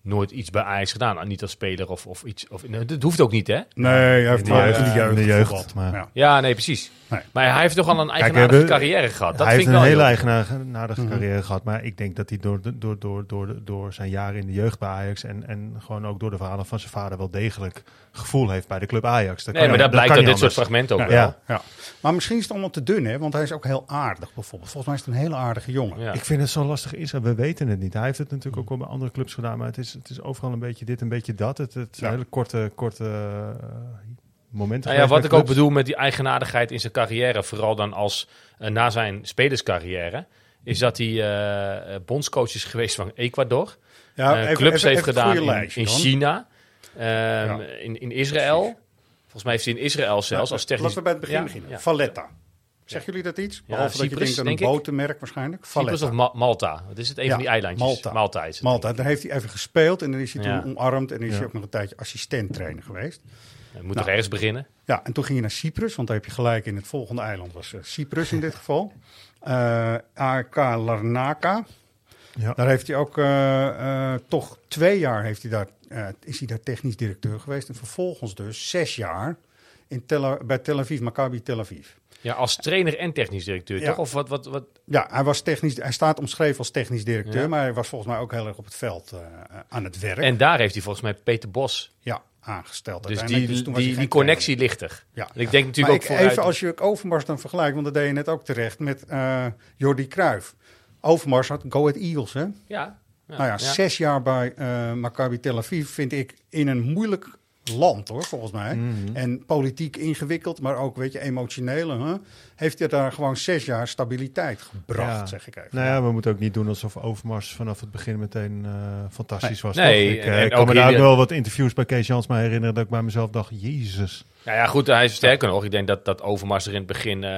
nooit iets bij Ajax gedaan. Nou, niet als speler of, of iets. Of, nee, dat hoeft ook niet, hè? Nee, hij heeft in de wel jeugd, in de jeugd, in de jeugd, gevoetbald. maar- Ja. Ja, nee, precies. Nee. Maar hij heeft toch al een eigenaardige hebben- carrière gehad. Dat hij vind heeft ik een hele eigenaardige Mhm. carrière gehad. Maar ik denk dat hij door, door, door, door, door zijn jaren in de jeugd bij Ajax... En, en gewoon ook door de verhalen van zijn vader wel degelijk gevoel heeft bij de club Ajax. Dat Nee, kan maar dat blijkt uit dit soort fragmenten ook Ja. wel. Ja. Maar misschien is het allemaal te dun, hè? Want hij is ook heel aardig, bijvoorbeeld. Volgens mij is het een hele aardige jongen. Ja. Ik vind het zo lastig is. We weten het niet. Hij heeft het natuurlijk ook wel bij andere clubs gedaan. Maar het is, het is overal een beetje dit, een beetje dat. Het, het zijn Ja. hele korte, korte eh, momenten. Nou ja, wat ik ook bedoel met die eigenaardigheid in zijn carrière, vooral dan als eh, na zijn spelerscarrière, is dat hij eh, bondscoach is geweest van Ecuador. Ja, even- clubs even- heeft even gedaan in, lijstje in dan. China, ehm, in, in Israël. Volgens mij heeft hij in Israël zelfs als technisch... Laten we bij het begin Ja, beginnen. ja. Valletta. Zeggen jullie dat iets? Behalve dat je Cyprus, denkt aan denk een botenmerk waarschijnlijk. Cyprus Valletta. of Ma- Malta. Wat is het? Een Ja, van die eilandjes. Malta. Malta is het. Malta, daar heeft hij even gespeeld en dan is hij Ja. toen omarmd en is hij ook nog een tijdje assistent-trainer geweest. Je moet Nou. toch ergens beginnen? Ja, en toen ging je naar Cyprus, want daar heb je gelijk in het volgende eiland was eh, Cyprus in dit geval. Eh AK Larnaca. Ja. Daar heeft hij ook eh, eh, toch twee jaar heeft hij daar, is hij daar technisch directeur geweest. En vervolgens dus zes jaar in Tel, bij Tel Aviv, Maccabi Tel Aviv. Ja, als trainer en technisch directeur, Ja. toch? Of wat, wat, wat? Ja, hij, was technisch, hij staat omschreven als technisch directeur, Ja. maar hij was volgens mij ook heel erg op het veld eh, aan het werk. En daar heeft hij volgens mij Peter Bos. ja, aangesteld. Dus die, was die, geen connectie ligt er. Ja. En ik denk Maar natuurlijk ook ik, vooruit... even als je Overmars dan vergelijkt, want dat deed je net ook terecht met eh Jordi Cruijff. Overmars had Go Ahead Eagles, hè? Ja. ja, nou ja, zes jaar bij eh Maccabi Tel Aviv vind ik in een moeilijk land, hoor, volgens mij. Mhm. En politiek ingewikkeld, maar ook, weet je, emotionele. Hè? Heeft hij daar gewoon zes jaar stabiliteit gebracht, Ja. zeg ik even. Nou ja, we moeten ook niet doen alsof Overmars vanaf het begin meteen eh, fantastisch was. Nee? Ik, en- eh, en ik kan ook me daar ook wel wat interviews bij Kees Jansma herinneren dat ik bij mezelf dacht, jezus. Nou ja, goed, hij is sterker nog. Ik denk dat, dat Overmars er in het begin eh,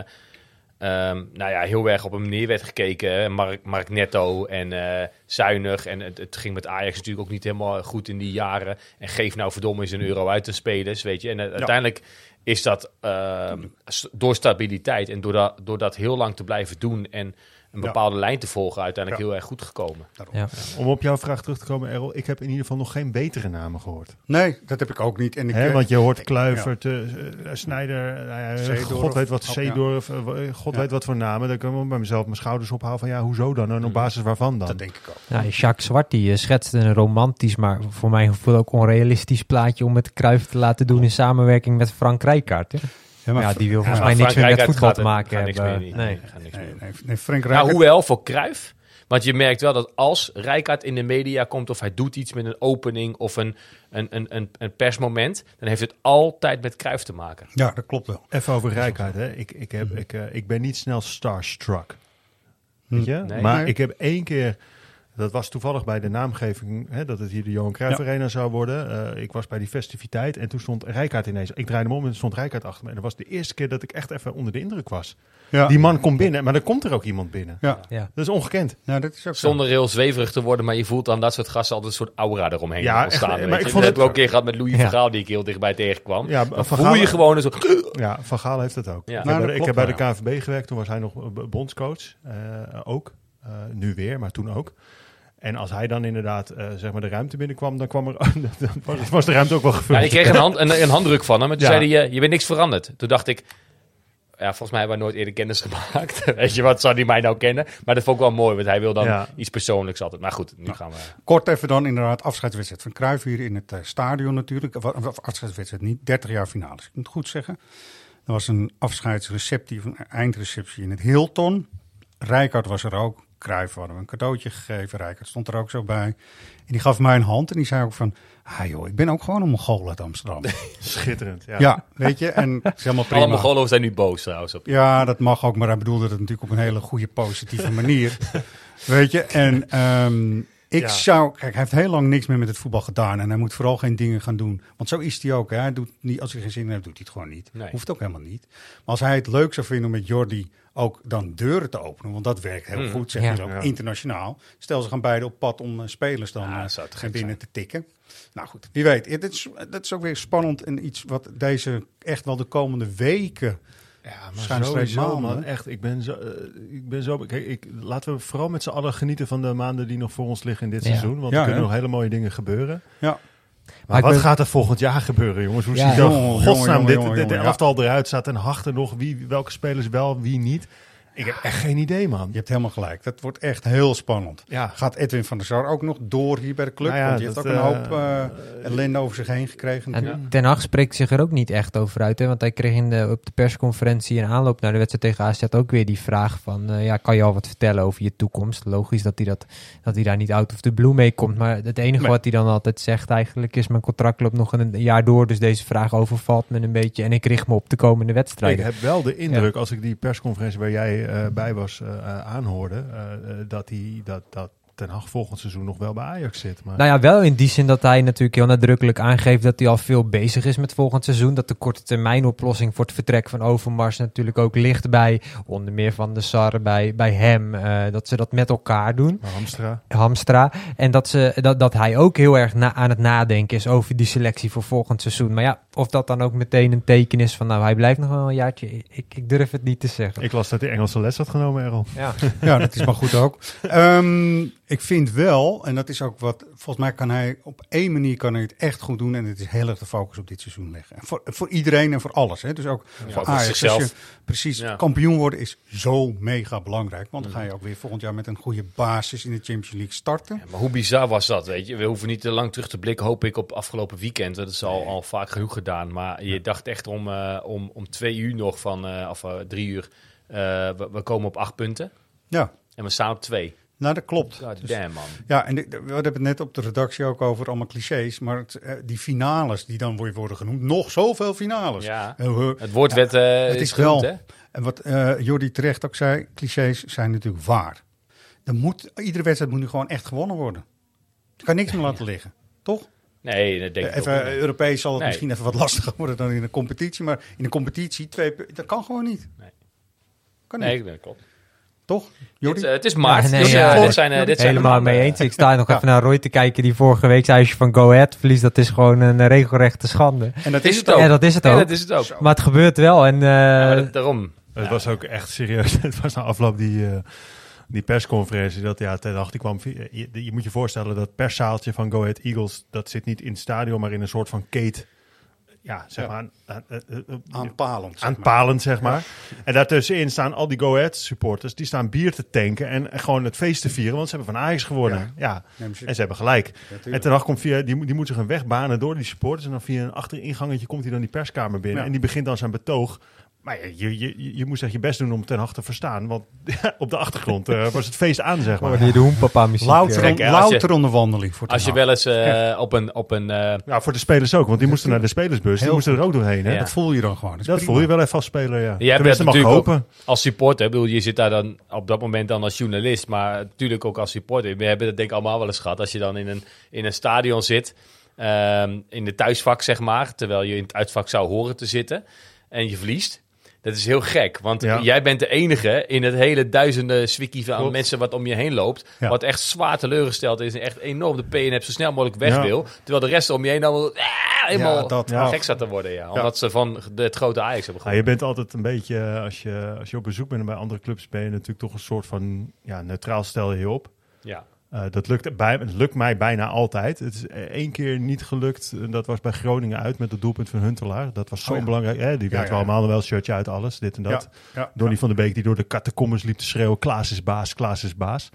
ehm, nou ja, heel erg op een manier werd gekeken. Mark, Mark Netto en eh, zuinig. En het, het ging met Ajax natuurlijk ook niet helemaal goed in die jaren. En geef nou verdomme eens een euro uit de spelers, weet je. En eh, uiteindelijk is dat ehm, door stabiliteit en door dat, door dat heel lang te blijven doen... en een bepaalde lijn te volgen uiteindelijk heel erg goed gekomen. Ja. Om op jouw vraag terug te komen, Errol. Ik heb in ieder geval nog geen betere namen gehoord. Nee, dat heb ik ook niet. En ik, Hè, eh, want je hoort Kluivert, eh, eh, Snijder, nou. God weet wat, Oh, Zeedorf, God Ja. weet wat voor namen. Dan kan ik bij mezelf mijn schouders ophalen van ja, hoezo dan? En op basis waarvan dan? Dat denk ik ook. Ja, Jacques Zwart die schetste een romantisch, maar voor mijn gevoel ook onrealistisch plaatje om het Cruijff te laten doen in samenwerking met Frank Rijkaard. Hè? Ja, maar maar ja, die wil volgens maar mij niks meer met voetbal te maken gaat niks meer, nee. Gaat niks Nee, meer. nee, nee, Frank Nou, hoewel voor Cruijff. Want je merkt wel dat als Rijkaard in de media komt of hij doet iets met een opening of een, een, een, een, een persmoment, dan heeft het altijd met Cruijff te maken. Ja, dat klopt wel. Even over Rijkaard. Hè. Ik, ik, heb, ik, eh, ik ben niet snel starstruck. Weet je? Nee. maar ik heb één keer... Dat was toevallig bij de naamgeving hè, dat het hier de Johan Cruijff Ja. Arena zou worden. Eh, ik was bij die festiviteit en toen stond Rijkaard ineens. Ik draaide hem om en stond Rijkaard achter me. En dat was de eerste keer dat ik echt even onder de indruk was. Ja. Die man komt binnen, maar er komt er ook iemand binnen. Ja. Ja. Dat is ongekend. Nou, dat is ook zo. Zonder heel zweverig te worden, maar je voelt aan dat soort gasten altijd een soort aura eromheen Ja, ontstaan. echt, weet maar je. ik vond dat het- hebben we ook een keer gehad met Louis Ja. Vergaal, die ik heel dichtbij tegenkwam. Ja, dan Van voel Gaal- je gewoon een soort... Ja, Van Gaal heeft het ook. Ja. Ik, Nou, heb, bij dat de- ik klopt heb bij de wel, KNVB gewerkt, toen was hij nog eh, bondscoach. eh, ook. Eh, nu weer, maar toen ook. En als hij dan inderdaad eh, zeg maar de ruimte binnenkwam, dan, kwam er, dan was, was de ruimte ook wel gevuld. Ja, ik kreeg een, hand, een, een handdruk van hem. En toen Ja. zei hij, eh, je bent niks veranderd. Toen dacht ik, ja, volgens mij hebben we nooit eerder kennis gemaakt. Weet je wat, zou hij mij nou kennen? Maar dat vond ik wel mooi, want hij wil dan Ja. iets persoonlijks altijd. Maar goed, nu gaan we... Kort even dan inderdaad afscheidswedstrijd van Cruijff hier in het eh, stadion natuurlijk. Of, afscheidswedstrijd niet, 30 jaar finale. Ik moet het goed zeggen. Er was een afscheidsreceptie, of een eindreceptie in het Hilton. Rijkaard was er ook. Cruijff hadden we een cadeautje gegeven. Rijkaard stond er ook zo bij. En die gaf mij een hand en die zei ook van... Ah joh, ik ben ook gewoon een Mongool uit Amsterdam. Schitterend. Ja. ja. weet je. En het is helemaal prima. Alle Mongolen zijn nu boos trouwens. Op. Ja, dat mag ook, maar hij bedoelde het natuurlijk op een hele goede, positieve manier. Weet je, en ehm, ik Ja. zou... Kijk, hij heeft heel lang niks meer met het voetbal gedaan en hij moet vooral geen dingen gaan doen. Want zo is hij ook, hè. Hij doet niet, als hij geen zin in heeft, doet hij het gewoon niet. Nee. Hoeft ook helemaal niet. Maar als hij het leuk zou vinden om met Jordi ook dan deuren te openen, want dat werkt heel Mm. goed, zeg Ja. je ook, Ja. internationaal. Stel, ze gaan beide op pad om eh, spelers dan Ja, eh, zou te binnen te tikken. Nou goed, wie weet. Ja, dit is, dat is ook weer spannend en iets wat deze echt wel de komende weken... Ja, maar sowieso, man. Echt, ik ben zo... eh, ik ben zo kijk, ik, laten we vooral met z'n allen genieten van de maanden die nog voor ons liggen in dit Ja. seizoen. Want Ja, er kunnen nog hele mooie dingen gebeuren. Ja. Maar, wat ben- gaat er volgend jaar gebeuren, jongens? Hoe Ja, ziet er jongen, godsnaam jongen, dit, jongen, dit jongen, ja. elftal eruit? Staat en Hachter nog? Wie, welke spelers wel, wie niet? Ik heb echt geen idee, man. Je hebt helemaal gelijk. Dat wordt echt heel spannend. Ja. Gaat Edwin van der Sar ook nog door hier bij de club? Nou ja, Want die heeft ook een hoop ellende over zich heen gekregen. En natuurlijk. Ten Hag spreekt zich er ook niet echt over uit. Hè? Want hij kreeg in de, op de persconferentie in aanloop naar de wedstrijd tegen AZ ook weer die vraag van... eh, ja, kan je al wat vertellen over je toekomst? Logisch dat hij, dat, dat hij daar niet out of the blue mee komt. Maar het enige Nee. wat hij dan altijd zegt eigenlijk is... mijn contract loopt nog een jaar door, dus deze vraag overvalt me een beetje. En ik richt me op de komende Ik wedstrijden. heb wel de indruk, als ik die persconferentie waar jij eh, bij was eh, eh, aanhoorde, dat, die, dat, dat Ten Hag volgend seizoen nog wel bij Ajax zit. Maar Nou ja, wel in die zin dat hij natuurlijk heel nadrukkelijk aangeeft dat hij al veel bezig is met volgend seizoen. Dat de korte termijn oplossing voor het vertrek van Overmars natuurlijk ook ligt bij onder meer van de Sar, bij, bij hem. eh, dat ze dat met elkaar doen. Hamstra, Hamstra. En dat, ze, dat, dat hij ook heel erg na, aan het nadenken is over die selectie voor volgend seizoen. Maar ja, of dat dan ook meteen een teken is van nou, hij blijft nog wel een jaartje. Ik, ik durf het niet te zeggen. ik las dat hij Engelse les had genomen, Errol. ja. Ja, dat is maar goed ook. Ehm, ik vind wel, en dat is ook wat, volgens mij kan hij op één manier kan hij het echt goed doen. En het is heel erg de focus op dit seizoen leggen. En voor, voor iedereen en voor alles. Hè. Dus ook voor voor Ajax. zichzelf. Als je precies Ja. kampioen worden is zo mega belangrijk. Want dan ga je ook weer volgend jaar met een goede basis in de Champions League starten. Ja, maar hoe bizar was dat, weet je? We hoeven niet te lang terug te blikken, hoop ik, op afgelopen weekend. Dat is al, al vaak genoeg gedaan. Maar je dacht echt om, eh, om, om twee uur nog van, eh, of eh, drie uur, we, we komen op acht punten. Ja, En we staan op twee. Nou dat klopt. God Dus- damn, man. Ja, en de- de- we hebben het net op de redactie ook over allemaal clichés. Maar het, eh, die finales die dan weer worden genoemd. Nog zoveel finales. Ja. Het woord werd eh, het is genoemd, wel- hè? En wat eh Jordi terecht ook zei, clichés zijn natuurlijk waar. Er moet, iedere wedstrijd moet nu gewoon echt gewonnen worden. Je kan niks meer laten liggen, toch? Nee, dat denk ik even niet. Europees zal het Nee. misschien even wat lastiger worden dan in een competitie. Maar in een competitie, twee, dat kan gewoon niet. Nee. Kan niet, Nee, dat klopt. Toch? Jordi? Het, eh, het is maart. Ja, nee, dus, ja, eh, dit dit- zijn, eh, dit zijn de Helemaal mee eens. Ik sta nog Ja. even naar Roy te kijken die vorige week zei als je van Go Ahead verliest. Dat is gewoon een regelrechte schande. En dat Is het ook. Ja, dat is het ook. dat is het ook. Maar het gebeurt wel. En, eh, Ja, maar dat- daarom. Het was ook echt serieus. Het was na afloop die, eh, die persconferentie, dat ja, ten acht, die kwam, je, je moet je voorstellen dat perszaaltje van Go Ahead Eagles, dat zit niet in het stadion, maar in een soort van kate. Ja, zeg Ja. maar. Aan, aan, aan- Aanpalend. zeg maar. aanpalend, zeg maar. En daartussenin staan al die Go Ahead supporters, die staan bier te tanken en, en gewoon het feest te vieren, want ze hebben van Ajax gewonnen. Ja, en ze hebben gelijk. en ten komt via, die, moet- die moet zich een weg banen door die supporters en dan via een achteringangetje komt hij dan die perskamer binnen Ja. en die begint dan zijn betoog. Maar je, je, je, moest echt je best doen om ten acht te verstaan, want op de achtergrond eh, was het feest aan, zeg maar. Oh, die de hoenpapa muziek. Louter, Kijk, je- louter onderwandeling voor Als je wel eens eh, op een... Op een eh, Ja, voor de spelers ook, want die moesten naar de spelersbus. Die moesten er ook doorheen. Hè? Ja. Dat voel je dan gewoon. Dat, voel je wel even als speler, ja. Je hebt mag hopen. als supporter. Ik bedoel, je zit daar dan op dat moment dan als journalist, maar natuurlijk ook als supporter. We hebben dat denk ik allemaal wel eens gehad. Als je dan in een, in een stadion zit, ehm, in de thuisvak zeg maar, terwijl je in het uitvak zou horen te zitten en je verliest. Dat is heel gek, want Ja. jij bent de enige in het hele duizenden swikkie van mensen wat om je heen loopt. Ja. Wat echt zwaar teleurgesteld is en echt enorm de PNF zo snel mogelijk weg Ja. wil. Terwijl de rest om je heen dan ah, helemaal Ja, dat Ja. gek staat te worden. Ja. Omdat ze van het grote Ajax hebben Ja, gewonnen. je bent altijd een beetje, eh, als je, als je op bezoek bent bij andere clubs, ben je natuurlijk toch een soort van ja, neutraal stel je op. Ja. Eh, dat lukt, bij, het lukt mij bijna altijd. Het is eh, één keer niet gelukt. En dat was bij Groningen uit met het doelpunt van Huntelaar. Dat was zo Oh ja. belangrijk. Hè? Die Ja, werd ja, wel ja. allemaal wel shirtje uit alles, dit en dat. Ja, ja, Donny van der Beek die door de catacombes liep te schreeuwen: Klaas is baas, Klaas is baas.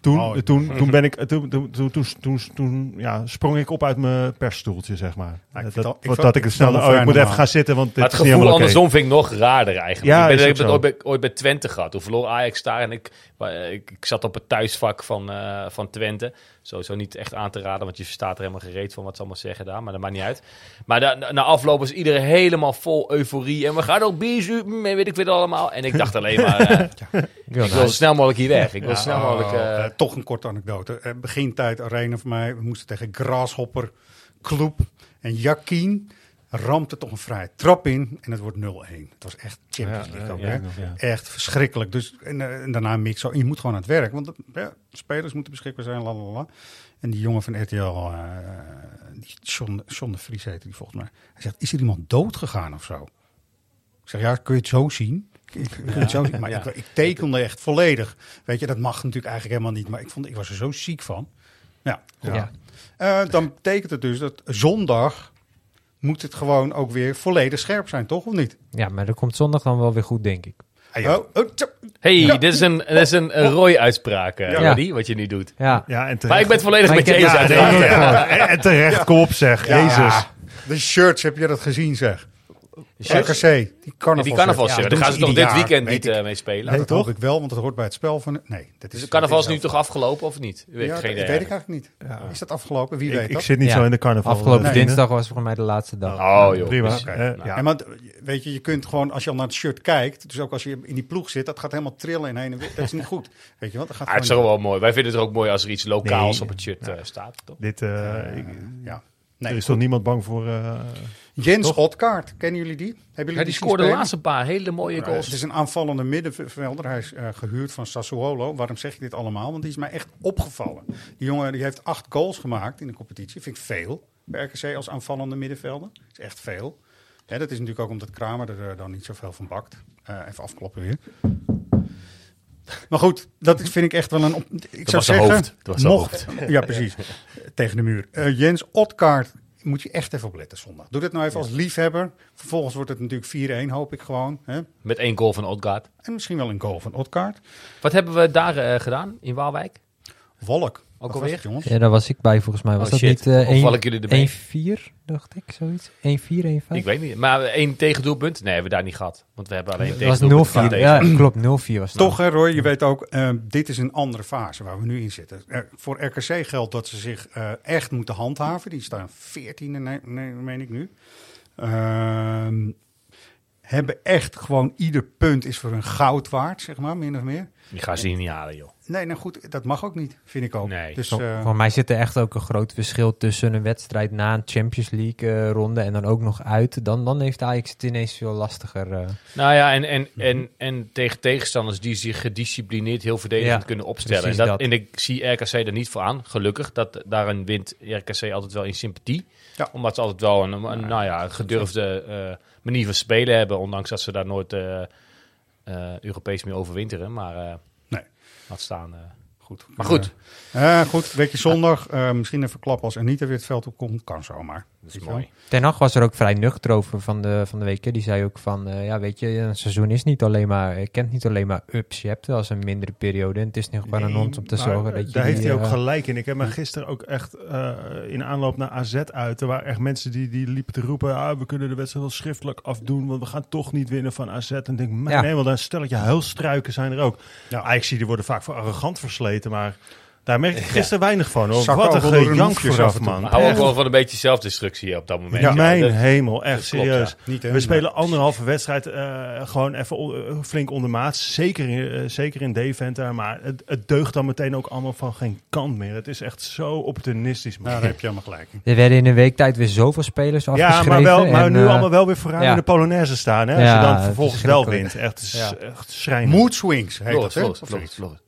Toen, Oh, toen, toen ben ik, toen, toen, toen, toen, toen, toen, ja, sprong ik op uit mijn persstoeltje, zeg maar. Ja, ik dat, al- ik dat, ik het snel, oh, ik moet even gaan zitten, want Maar het gevoel andersom vind ik nog raarder eigenlijk. Ja, ik ben, ik ben ooit, bij, ooit bij Twente gehad. Toen verloor Ajax daar en ik, ik, ik zat op het thuisvak van, eh, van Twente. Sowieso niet echt aan te raden, want je verstaat er helemaal gereed van wat ze allemaal zeggen daar. Maar dat maakt niet uit. Maar da- na, na afloop was iedereen helemaal vol euforie. En we gaan ook bier zuipen en weet ik weer allemaal. En ik dacht alleen maar, eh, ik wil zo snel mogelijk hier weg. Ik wil Ja, snel mogelijk... oh, eh, eh, toch een korte anekdote. Eh, begintijd arena voor mij. We moesten tegen Grasshopper, Kloep en Jakien. Rampte toch een vrije trap in en het wordt 0-1. Het was echt Champions Ja, League ja, ook. ja, hè? ja. Echt verschrikkelijk. Dus, en, eh, en daarna mix. En je moet gewoon aan het werk. Want ja, de spelers moeten beschikbaar zijn. Lalala. En die jongen van RTL, eh die John, John de Vries heette die volgens mij. Hij zegt, is er iemand dood gegaan of zo? Ik zeg, ja, kun je het zo zien? Je het zo? Maar Ja. ik, ik tekende echt volledig. Weet je, dat mag natuurlijk eigenlijk helemaal niet. Maar ik, vond, ik was er zo ziek van. Ja. Ja. Eh, dan betekent het dus dat zondag moet het gewoon ook weer volledig scherp zijn, toch? Of niet? Ja, maar dat komt zondag dan wel weer goed, denk ik. Oh, oh, tja. hey, Ja. dit is een, dit is een, een Roy-uitspraak, eh, Ja. Roddy, wat je nu doet. Ja, Ja, en terecht. Maar ik ben het volledig Maar met je eens. en- terecht, kom op zeg. Ja, Jezus. De shirts, heb je dat gezien zeg? RKC, die carnaval. Die carnavalshirt, daar gaan ze toch dit weekend niet eh, mee spelen? dat toch? hoop ik wel, want dat hoort bij het spel van... Nee, dat Dus is, de carnaval is nu toch afgelopen of niet? Weet Ja, ik geen dat weet ik eigenlijk niet. Is dat afgelopen? Wie weet Ik, dat? zit niet Ja. zo in de carnaval. afgelopen dinsdag was volgens mij de laatste dag. Oh joh. Prima. Dus, Eh, nou, ja. Ja, maar weet je, je kunt gewoon, als je al naar het shirt kijkt, dus ook als je in die ploeg zit, dat gaat helemaal trillen en heen en weer. Dat is niet goed. Weet je wat? Dat gaat Ah, het is wel mooi. Wij vinden het ook mooi als er iets lokaals op het shirt eh, staat. Toch? Dit, eh. Ja. er is toch niemand bang voor... eh, Jens toch? Otkaart, kennen jullie die? Hebben jullie Ja, die scoorde de laatste paar hele mooie goals. het is een aanvallende middenvelder. Hij is eh, gehuurd van Sassuolo. Waarom zeg ik dit allemaal? Want die is mij echt opgevallen. Die jongen die heeft acht goals gemaakt in de competitie. Vind ik veel bij RKC als aanvallende middenvelder. Dat is echt veel. Hè, dat is natuurlijk ook omdat Kramer er eh, dan niet zoveel van bakt. Eh, even afkloppen weer. Maar goed, dat vind ik echt wel een... Op, ik zou was zijn zeggen, hoofd. Dat was zijn mocht, Ja, precies. Tegen de muur. Jens Otkaart moet je echt even opletten zondag. Doe dit nou even als liefhebber. Vervolgens wordt het natuurlijk 4-1, hoop ik gewoon. Hè? Met één goal van Odgaard. En misschien wel een goal van Otkaart. Wat hebben we daar eh, gedaan in Waalwijk? Wolk. Ook was alweer? jongens? Ja, daar was ik bij volgens mij. Was Oh, dat shit. niet eh, Of één- val ik jullie erbij? 1-4, dacht ik, zoiets? 1-4, 1-5? Ik weet niet. Maar één tegendoelpunt? Nee, hebben we daar niet gehad. Want we hebben alleen Het was tegendoelpunt 0-4. gehad tegen. Ja, klopt, 0-4 was het. Toch, hè, Roy, je weet ook, eh, dit is een andere fase waar we nu in zitten. Er- voor RKC geldt dat ze zich eh, echt moeten handhaven. Die staan 14e, nee, nee, meen ik nu. Hebben echt gewoon ieder punt is voor hun goud waard, zeg maar, min of meer. Die gaan ze hier niet halen, joh. Nee, nou goed, dat mag ook niet, vind ik ook. Nee. Dus, Voor- eh, Voor mij zit er echt ook een groot verschil tussen een wedstrijd na een Champions League eh, ronde en dan ook nog uit. Dan, dan heeft Ajax het ineens veel lastiger. eh. Nou ja, en, en, en, en tegen tegenstanders die zich gedisciplineerd heel verdedigend Ja, kunnen opstellen. En, dat, dat. en ik zie RKC er niet voor aan, gelukkig. Dat, daarin wint RKC altijd wel in sympathie. Ja. Omdat ze altijd wel een, een, nou ja, een gedurfde eh, manier van spelen hebben. Ondanks dat ze daar nooit eh, eh, Europees mee overwinteren. Maar, eh, Nee. Laat staan. Goed. Maar goed. Eh, eh, goed, weekje zondag. misschien even klappen als Anita weer het veld op komt. Kan zomaar. Dat is mooi. Ten Hag was er ook vrij nuchter over van de, van de week. hè. Die zei ook van, eh, ja weet je, een seizoen is niet alleen maar, je kent niet alleen maar ups. Je hebt wel eens een mindere periode. En het is nog gewoon aan ons om te zorgen eh, dat je Daar heeft hij ook eh, gelijk in. Ik heb me gisteren ook echt eh, in aanloop naar AZ uit. Er waren echt mensen die, die liepen te roepen... Ah, we kunnen de wedstrijd wel schriftelijk afdoen... want we gaan toch niet winnen van AZ. En denk, Ja. hemel, dan stel ik je huilstruiken zijn er ook. Ja. Ajax die worden vaak voor arrogant versleten, maar... Daar merk ik gisteren weinig van. Hoor. Wat een gejank vooraf, man. Hou ook wel van een beetje zelfdestructie op dat moment. Ja, mijn dat- hemel, echt klopt, serieus. ja. We spelen anderhalve wedstrijd eh, gewoon even on- eh, flink ondermaats. Zeker in, eh, zeker in Deventer. Maar het, het deugt dan meteen ook allemaal van geen kant meer. Het is echt zo opportunistisch. Man. Daar heb je helemaal gelijk. Er werden in een week tijd weer zoveel spelers ja, afgeschreven. maar, wel, maar en, nu allemaal wel weer vooraan ja. in de Polonaise staan. Hè? Als Ja, je dan vervolgens wel wint. Echt, Ja. echt schrijnend. Mood swings heet dat, hè?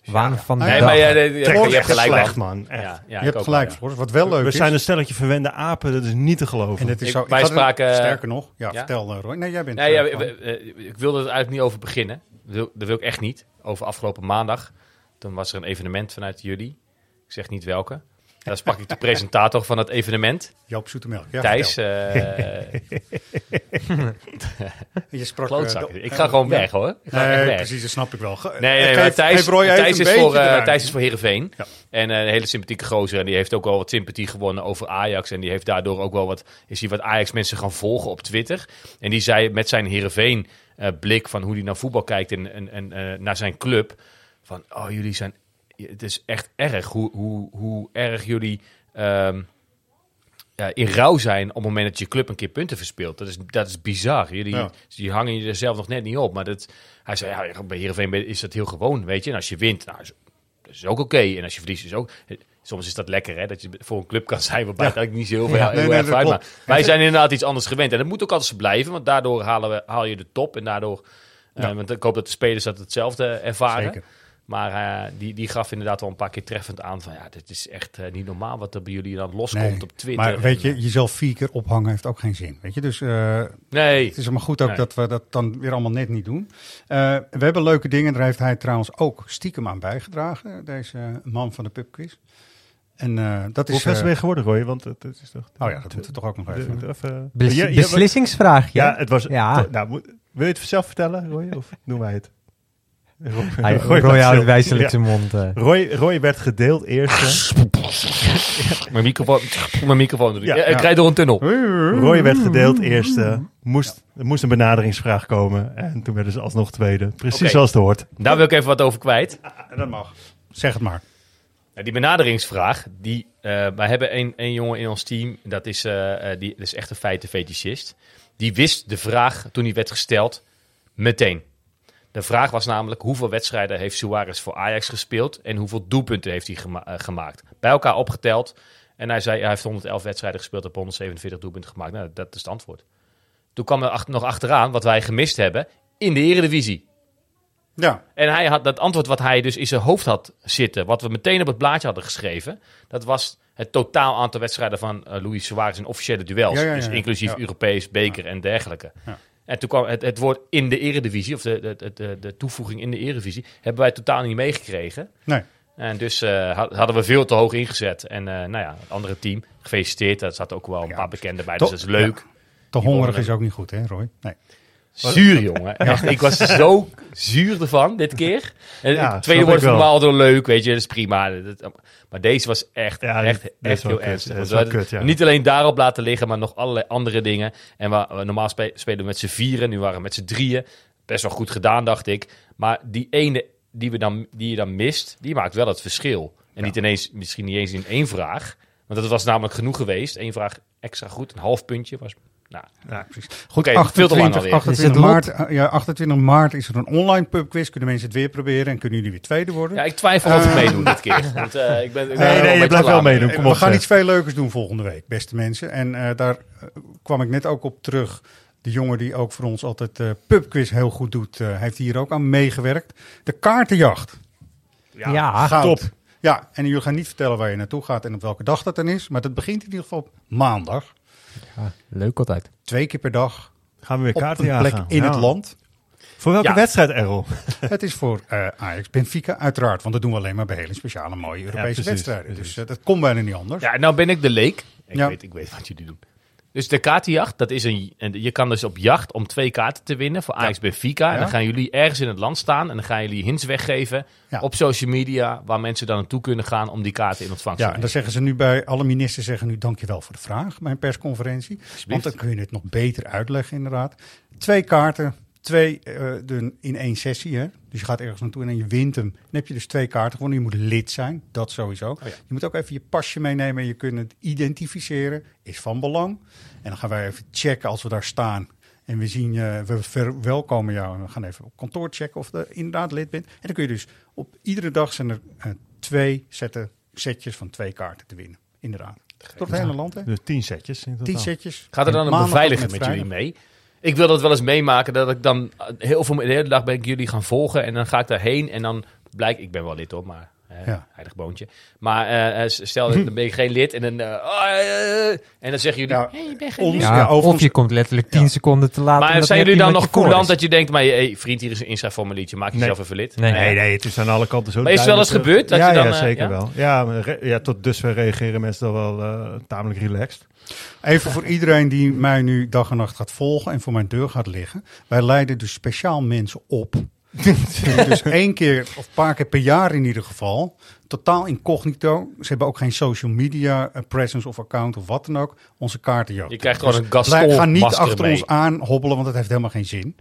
Waan van de Nee, dag. maar Trek je hebt gelijk slecht, man. Echt. Ja, ja, je ik hebt gelijk, ja. Floris. Wat wel leuk We is... zijn een stelletje verwende apen. Dat is niet te geloven. en dit is Ik- zo, wij spraken- Sterker nog, ja, Ja? vertel eh, Roy. Nee, jij bent... Nee, ja, eh, we- we- eh, ik wilde er eigenlijk niet over beginnen. Dat wil, dat wil ik echt niet. Over afgelopen maandag. Toen was er een evenement vanuit jullie. Ik zeg niet welke. Daar sprak ik de presentator van het evenement. Joop Zoetemelk. Ja, Thijs. eh, je sprak... klootzak. eh, ik ga gewoon ja. weg hoor. Ik ga Nee, weg. precies, dat snap ik wel. Nee, nee, maar geef- Thijs, is voor, eruit. Thijs is voor Heerenveen. Ja. En een hele sympathieke gozer. En die heeft ook wel wat sympathie gewonnen over Ajax. En die heeft daardoor ook wel wat... Is hij wat Ajax mensen gaan volgen op Twitter. En die zei met zijn Heerenveen blik van hoe hij naar voetbal kijkt en, en, en naar zijn club. Van, oh jullie zijn... Het is echt erg hoe, hoe, hoe erg jullie... ehm, ja, in rouw zijn op het moment dat je club een keer punten verspeelt. Dat is, dat is bizar. Jullie, Ja. die hangen je er zelf nog net niet op. Maar dat, hij zei, ja, bij Heerenveen is dat heel gewoon, weet je. En als je wint, nou, is, dat is ook oké. En als je verliest, is ook... Soms is dat lekker, hè, dat je voor een club kan zijn waarbij eigenlijk niet zo heel veel Ja, heel nee, nee, erg dat uit maakt. Wij zijn inderdaad iets anders gewend. En dat moet ook altijd zo blijven, want daardoor halen we, haal je de top. En daardoor... eh, want ik hoop dat de spelers dat hetzelfde ervaren. Zeker. Maar eh, die, die gaf inderdaad wel een paar keer treffend aan van... ja, dit is echt eh, niet normaal wat er bij jullie dan loskomt Nee, op Twitter. Maar weet En, je, jezelf vier keer ophangen heeft ook geen zin. Weet je, dus eh, Nee. het is maar goed ook Nee. dat we dat dan weer allemaal net niet doen. Eh, we hebben leuke dingen, daar heeft hij trouwens ook stiekem aan bijgedragen, deze man van de pubquiz. En eh, dat Hoe is... ver is eh, geworden, Roy? Want het, het is toch... Oh ja, dat moeten we toch ook nog even- de- even- Bes- Ja, ja, beslissingsvraagje. Ja, het was... Ja. Nou, moet- wil je het zelf vertellen, Roy? Of doen wij het? Roy, Hij, Roy Roy houdt wijzelijk zijn mond. eh. Roy, Roy werd gedeeld eerste. Mijn microfoon, mijn microfoon Ja, ik. Ja, ik ja. rijd door een tunnel. Roy werd gedeeld eerste. Moest, er moest een benaderingsvraag komen. En toen werden ze alsnog tweede. Precies zoals het hoort. Daar wil ik even wat over kwijt. dat mag. Zeg het maar. Nou, die benaderingsvraag, die, eh, wij hebben een, een jongen in ons team, dat is, eh, eh, die, dat is echt een feitenfetischist. Die wist de vraag toen die werd gesteld meteen. De vraag was namelijk hoeveel wedstrijden heeft Suarez voor Ajax gespeeld en hoeveel doelpunten heeft hij gema- eh, gemaakt. Bij elkaar opgeteld. En hij zei, hij heeft 111 wedstrijden gespeeld en 147 doelpunten gemaakt. Nou, dat is het antwoord. Toen kwam er nog achteraan wat wij gemist hebben in de Eredivisie. Ja. En hij had dat antwoord wat hij dus in zijn hoofd had zitten, wat we meteen op het blaadje hadden geschreven, dat was het totaal aantal wedstrijden van eh Luis Suarez in officiële duels. Ja, ja, ja, dus inclusief. Europees, beker en dergelijke. En toen kwam het, het woord in de eredivisie, of de, de, de, de, toevoeging in de eredivisie, hebben wij totaal niet meegekregen. Nee. En dus eh, had- hadden we veel te hoog ingezet. En eh, nou ja, het andere team, gefeliciteerd. Daar zaten ook wel een paar bekenden bij, dus dat is leuk. Te hongerig is ook niet goed, hè Roy? Nee. Zuur, jongen. Echt, ik was zo zuur ervan, dit keer. En Ja, tweede wordt normaal wel leuk, weet je, dat is prima. Maar deze was echt, Ja, echt, echt heel kut. ernstig. We kut, ja. Niet alleen daarop laten liggen, maar nog allerlei andere dingen. En we, we- normaal spe- spelen we met z'n vieren, nu waren we met z'n drieën. Best wel goed gedaan, dacht ik. Maar die ene die, we dan, die je dan mist, die maakt wel het verschil. En niet ineens, misschien niet eens in één vraag. Want dat was namelijk genoeg geweest. Eén vraag extra goed, een half puntje was... Nou, Ja, precies. Goed, veel te lang 28, alweer. 28 maart, eh, ja, 28 maart is er een online pubquiz. Kunnen mensen het weer proberen en kunnen jullie weer tweede worden? Ja, ik twijfel of ik Eh, meedoe dit keer. Want eh, ik ben, ik ben Nee, nee, je blijft wel meedoen. Kom we op, gaan zeg. iets veel leukers doen volgende week, beste mensen. En eh, daar kwam ik net ook op terug. De jongen die ook voor ons altijd eh pubquiz heel goed doet, eh, heeft hier ook aan meegewerkt. De kaartenjacht. Ja, Goud. top. Ja, en jullie gaan niet vertellen waar je naartoe gaat en op welke dag dat dan is. Maar dat begint in ieder geval op maandag. Ja, leuk altijd. Twee keer per dag Gaan we weer op kaarten een plek jagen. in Ja. het land. Voor welke Ja. wedstrijd, Errol? Het is voor eh, Ajax Benfica, uiteraard. Want dat doen we alleen maar bij hele speciale mooie Europese precies, wedstrijden. precies. Dus eh, dat komt bijna niet anders. Ja, nou ben ik de leek. Ik, Ja. weet, ik weet wat jullie doen. Dus de kaartenjacht, dat is een, en je kan dus op jacht om twee kaarten te winnen voor Ajax Benfica. En Ja. dan gaan jullie ergens in het land staan en dan gaan jullie hints weggeven Ja. op social media waar mensen dan naartoe kunnen gaan om die kaarten in ontvangst Ja, te en nemen. dan zeggen ze nu bij alle ministers zeggen nu dankjewel voor de vraag bij een persconferentie. Want dan kun je het nog beter uitleggen inderdaad. Twee kaarten, twee eh, de- in één sessie. Hè? Dus je gaat ergens naartoe en je wint hem. Dan heb je dus twee kaarten gewonnen. Je moet lid zijn, dat sowieso. Je moet ook even je pasje meenemen en je kunt het identificeren. Is van belang. En dan gaan wij even checken als we daar staan. En we zien, je, we verwelkomen jou. En we gaan even op kantoor checken of je inderdaad lid bent. En dan kun je dus op iedere dag zijn er eh, twee zetten, setjes van twee kaarten te winnen. Inderdaad. Door het hele land, hè? Dus tien setjes in totaal. Tien setjes. Gaat er dan En een beveiliger tot met jullie mee? Ik wil dat wel eens meemaken, dat ik dan heel veel, de hele dag ben ik jullie gaan volgen en dan ga ik daarheen en dan blijkt, ik ben wel lid hoor, maar eh, Ja. heilig boontje. Maar eh, eh, stel, dan ben ik geen lid en dan, eh, en dan zeggen jullie, hey, je bent geen ons- lid. Ja, of ons- je komt letterlijk 10 seconden te laat. Maar zijn jullie dan nog je coulant dat je denkt, maar hey, vriend, hier is een inschrijfformuliertje, maak jezelf even lid? Nee. Nee, nee, het is aan alle kanten zo Maar is het wel eens gebeurd dat ja, je dan, Ja, zeker ja? wel. Ja, ja, tot dusver reageren mensen dan wel eh, tamelijk relaxed. Even voor iedereen die mij nu dag en nacht gaat volgen en voor mijn deur gaat liggen. Wij leiden dus speciaal mensen op. Dus één keer of een paar keer per jaar in ieder geval. Totaal incognito. Ze hebben ook geen social media eh, presence of account of wat dan ook. Onze kaarten. Je krijgt gewoon een blij- Gaston Ga niet achter mee. ons aan hobbelen, want dat heeft helemaal geen zin.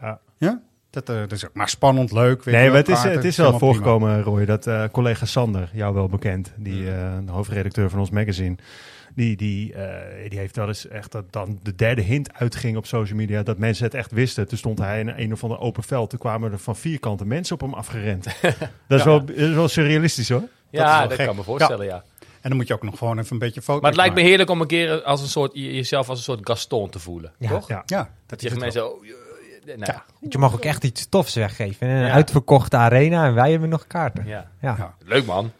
Ja. Ja? Dat, eh, dat is ook maar spannend, leuk. weet je Nee, maar het is, het is wel prima. voorgekomen, Roy, dat eh, collega Sander, jou wel bekend, die eh, de hoofdredacteur van ons magazine, die, die, eh, die heeft wel eens echt dat dan de derde hint uitging op social media, dat mensen het echt wisten. Toen stond hij in een of ander open veld, toen kwamen er van vierkanten mensen op hem afgerend. dat, is wel, dat is wel surrealistisch hoor. Ja, wel dat, gek. kan me voorstellen, ja. En dan moet je ook nog gewoon even een beetje foto's Maar het lijkt me maken. heerlijk om een keer als een soort, je- jezelf als een soort Gaston te voelen, Ja. toch? Ja. Ja, Dat je mensen, wel. oh, nou ja. Je mag ook echt iets tofs weggeven. In een Ja. uitverkochte arena en wij hebben nog kaarten. Ja. Ja. Ja. Leuk man.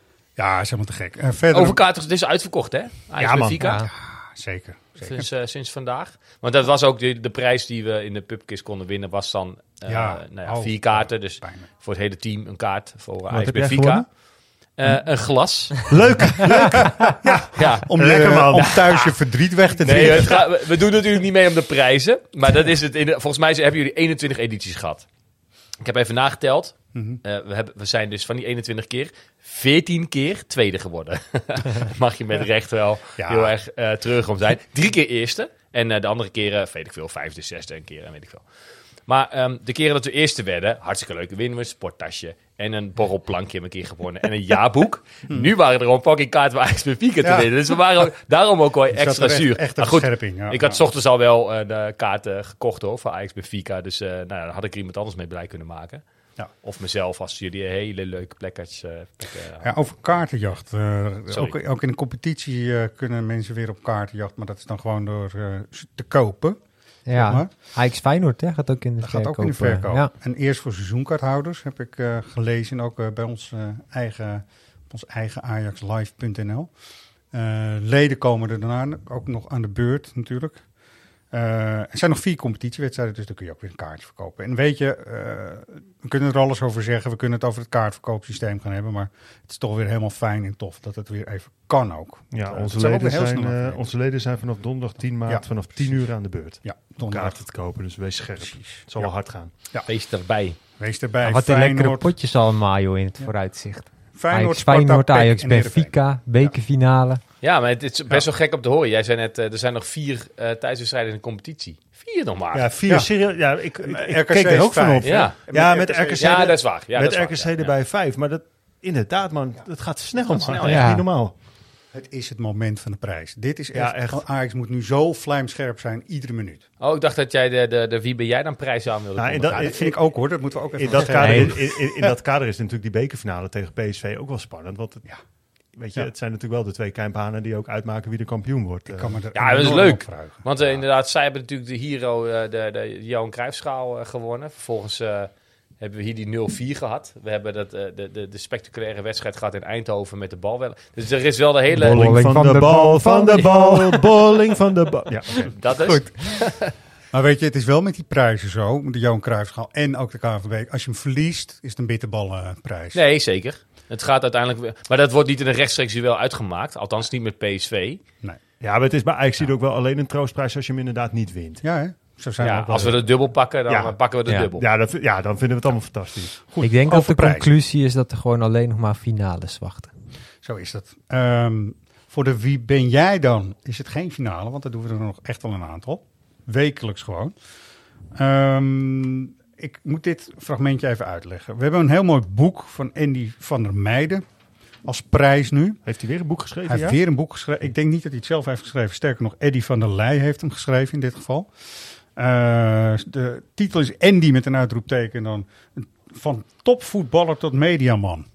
Ja, is helemaal te gek. Eh, verder, Over kaarten, het is uitverkocht hè? Ajax Ja, man. Ja. Zeker. zeker. Sinds, eh, sinds vandaag. Want dat was ook de, de prijs die we in de pubquiz konden winnen, was dan eh, Ja. nou ja, Oh, vier kaarten. Dus Bijna. voor het hele team een kaart voor Ajax heb jij Benfica. Eh, een glas. Leuk! ja. Om, Lekker, om thuis je verdriet weg te Nee, drinken. het gaat- we- we doen natuurlijk niet mee om de prijzen. Maar dat is het. In de- volgens mij hebben jullie 21 edities gehad. Ik heb even nageteld. Mhm. Eh, we, hebben, we zijn dus van die 21 keer 14 keer tweede geworden. Mag je met recht wel Ja. heel erg eh terug om zijn. Drie keer eerste. En eh, de andere keren, weet ik veel, vijfde, zesde een keer en weet ik veel. Maar ehm, de keren dat we eerste werden, hartstikke leuk. Winnen we een sporttasje en een borrelplankje hebben een keer gewonnen. En een jaarboek. nu waren er gewoon fucking kaarten bij Ajax Benfica te winnen. Dus we waren ook, daarom ook wel extra echt- zuur. echt Maar een goed, scherping, ja. ik had. 's ochtends al wel eh, de kaarten gekocht hoor, voor Ajax Benfica. Dus eh, nou, dan had ik er iemand anders mee blij kunnen maken. Ja. Of mezelf, als jullie hele leuke plekjes... eh, plekken Ja, over kaartenjacht. Eh, ook, ook in de competitie eh, kunnen mensen weer op kaartenjacht, maar dat is dan gewoon door eh, te kopen. Ja, Zeg maar. Ajax Feyenoord hè, gaat ook in de Dat gaat verkoop. ook in de eh, verkoop. Ja. En eerst voor seizoenkaarthouders heb ik eh, gelezen, en ook eh, bij ons, eigen, op ons eigen ajaxlive.nl. Leden komen er daarna ook nog aan de beurt natuurlijk. Eh, er zijn nog vier competitiewedstrijden, dus dan kun je ook weer een kaartje verkopen. En weet je, eh, we kunnen er alles over zeggen. We kunnen het over het kaartverkoopsysteem gaan hebben. Maar het is toch weer helemaal fijn en tof dat het weer even kan ook. Ja, Want, eh, onze leden, zijn, onze leden zijn vanaf donderdag 10 maart Ja, vanaf 10 uur aan de beurt. Ja, Om donderdag. kaarten te kopen, dus wees scherp. Precies. Het zal Ja. wel hard gaan. Feest erbij. Wees erbij. Ja, wat een lekkere potjes allemaal joh, in het vooruitzicht. Feyenoord, Feyenoord, Ajax. Benfica, bekerfinale. Ja, maar het is best wel gek om te horen. Jij zei net, eh, er zijn nog vier eh thuiswedstrijden in de competitie. Vier nog maar. Ja, vier Ja. serieus. Ja, ik, ik, ik RKC keek er is ook van op. Ja. Met RKC. Ja, dat is waar. Ja, met dat RKC erbij vijf. Maar dat, inderdaad, man, dat gaat snel. man. snel, Echt niet normaal. Het is het moment van de prijs. Dit is Ja, echt, echt. Ajax moet nu zo vlijmscherp zijn, iedere minuut. Oh, ik dacht dat jij de, de, de wie ben jij dan prijs aan wilde Nou, dat- dat vind ik ook hoor, dat moeten we ook even In dat, zeggen. kader, Nee. in, in, in dat kader is natuurlijk die bekerfinale tegen PSV ook wel spannend. Want het, Ja. weet je, Ja. het zijn natuurlijk wel de twee keimbanen die ook uitmaken wie de kampioen wordt. Ik Eh, kan me er Ja, dat is leuk. Want eh, inderdaad, zij hebben natuurlijk de Hero, eh, de, de Johan Cruijffschaal gewonnen. Vervolgens eh, hebben we hier die 0-4 gehad. We hebben dat, eh, de, de, de spectaculaire wedstrijd gehad in Eindhoven met de bal. wel. Dus er is wel de hele... Bolling van, de, bal, van de bal, bolling van de bal. Ja. Dat is. Goed. Maar weet je, het is wel met die prijzen zo, de Johan Cruijffschaal en ook de KNVB. Als je hem verliest, is het een bitterballenprijs. Nee, zeker. Het gaat uiteindelijk... weer- Maar dat wordt niet in een rechtstreeks duel uitgemaakt. Althans niet met PSV. Nee. Ja, maar het is bij Ajax zie je ook wel alleen een troostprijs als je hem inderdaad niet wint. Ja, hè? Zo zijn we Ja, als we de dubbel pakken, dan Ja. pakken we de Ja. dubbel. Ja, dat, ja, dan vinden we het allemaal fantastisch. Goed, ik denk dat de prijzen. conclusie is dat er gewoon alleen nog maar finales wachten. Zo is dat. Ehm, voor de Wie ben jij dan is het geen finale, want daar doen we er nog echt wel een aantal. Wekelijks gewoon. Ehm, ik moet dit fragmentje even uitleggen. We hebben een heel mooi boek van Andy van der Meijden als prijs nu. Heeft hij weer een boek geschreven? Hij heeft ja? weer een boek geschreven. Ik denk niet dat hij het zelf heeft geschreven. Sterker nog, Eddie van der Leij heeft hem geschreven in dit geval. Eh, de titel is Andy met een uitroepteken. en Dan van topvoetballer tot mediaman.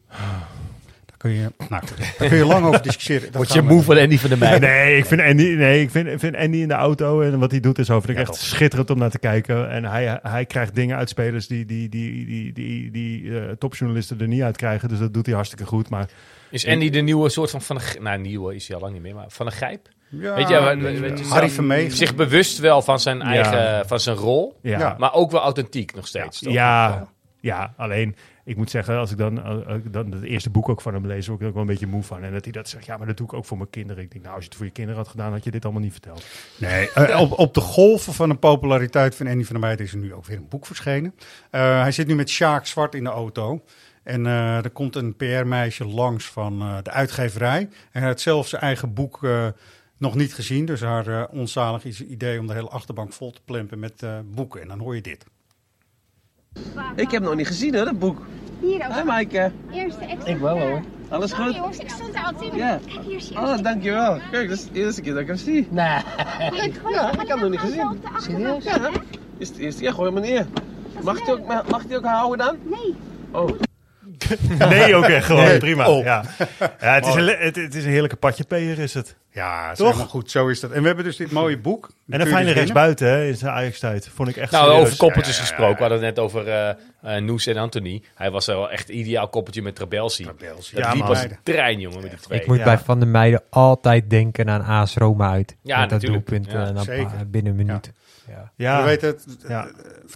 Daar kun je, nou, daar kun je lang over discussiëren. Dat Word je moe van Andy van der Meijden? Nee, ik vind Andy, nee, ik vind, ik vind Andy in de auto en wat hij doet ik Ja, echt schitterend om naar te kijken. En hij, hij krijgt dingen uit spelers die, die, die, die, die, die eh, topjournalisten er niet uit krijgen. Dus dat doet hij hartstikke goed. Maar Is Andy de nieuwe soort van... van een, nou, nieuwe is hij al lang niet meer, maar van een grijp? Ja, weet je, weet Harry Vermegen. Zich bewust wel van zijn eigen van zijn rol, maar ook wel authentiek nog steeds. toch? ja, ja, alleen ik moet zeggen, als ik dan, als ik dan het eerste boek ook van hem lees, word ik er ook wel een beetje moe van. En dat hij dat zegt, ja, maar dat doe ik ook voor mijn kinderen. Ik denk, nou, als je het voor je kinderen had gedaan, had je dit allemaal niet verteld. Nee, eh, op, op de golven van de populariteit van Andy van der Meijden is er nu ook weer een boek verschenen. Eh, hij zit nu met Sjaak Zwart in de auto. En eh, er komt een PR-meisje langs van eh, de uitgeverij. En hij had zelf zijn eigen boek eh, nog niet gezien. Dus haar eh onzalig is het idee om de hele achterbank vol te plempen met eh, boeken. En dan hoor je dit. Ik heb nog niet gezien hè, dat boek. Hier ook. Hé Maaike. Eerste extra. Ik wel hoor. Alles Sorry, goed? jongens, ik stond er altijd in. Ja. Kijk, hier is je Oh, dankjewel. Kijk, dat is de eerste keer dat ik hem zie. Nee. Ja, ik heb hem nog niet gezien. Serieus? Ja. Is het eerste keer, gooi hem neer. Mag hij ook, mag hij ook houden dan? Nee. Oh. Nee, ook echt gewoon Nee. prima. Oh. Ja. Ja, het, is een, le- het, het is een heerlijke patjepeer is het. Ja, is Toch? helemaal goed. Zo is dat. En we hebben dus dit mooie boek. En een je fijne dus rechtsbuiten hè, in zijn Ajax-tijd. Vond ik echt Nou, serieus. over koppeltjes Ja, ja, ja, gesproken. We hadden het net over eh eh, Noes en Anthony. Hij was wel echt ideaal koppeltje met Trabelsi. Trabelsi. Dat Ja, liep man. als een trein, jongen, met die twee. Ik moet Ja. bij Van der Meijden altijd denken aan AS Roma uit. Ja, Met dat natuurlijk. doelpunt Ja, eh, na een zeker. paar- binnen een minuut. Ja. Ja, We weten het, ja.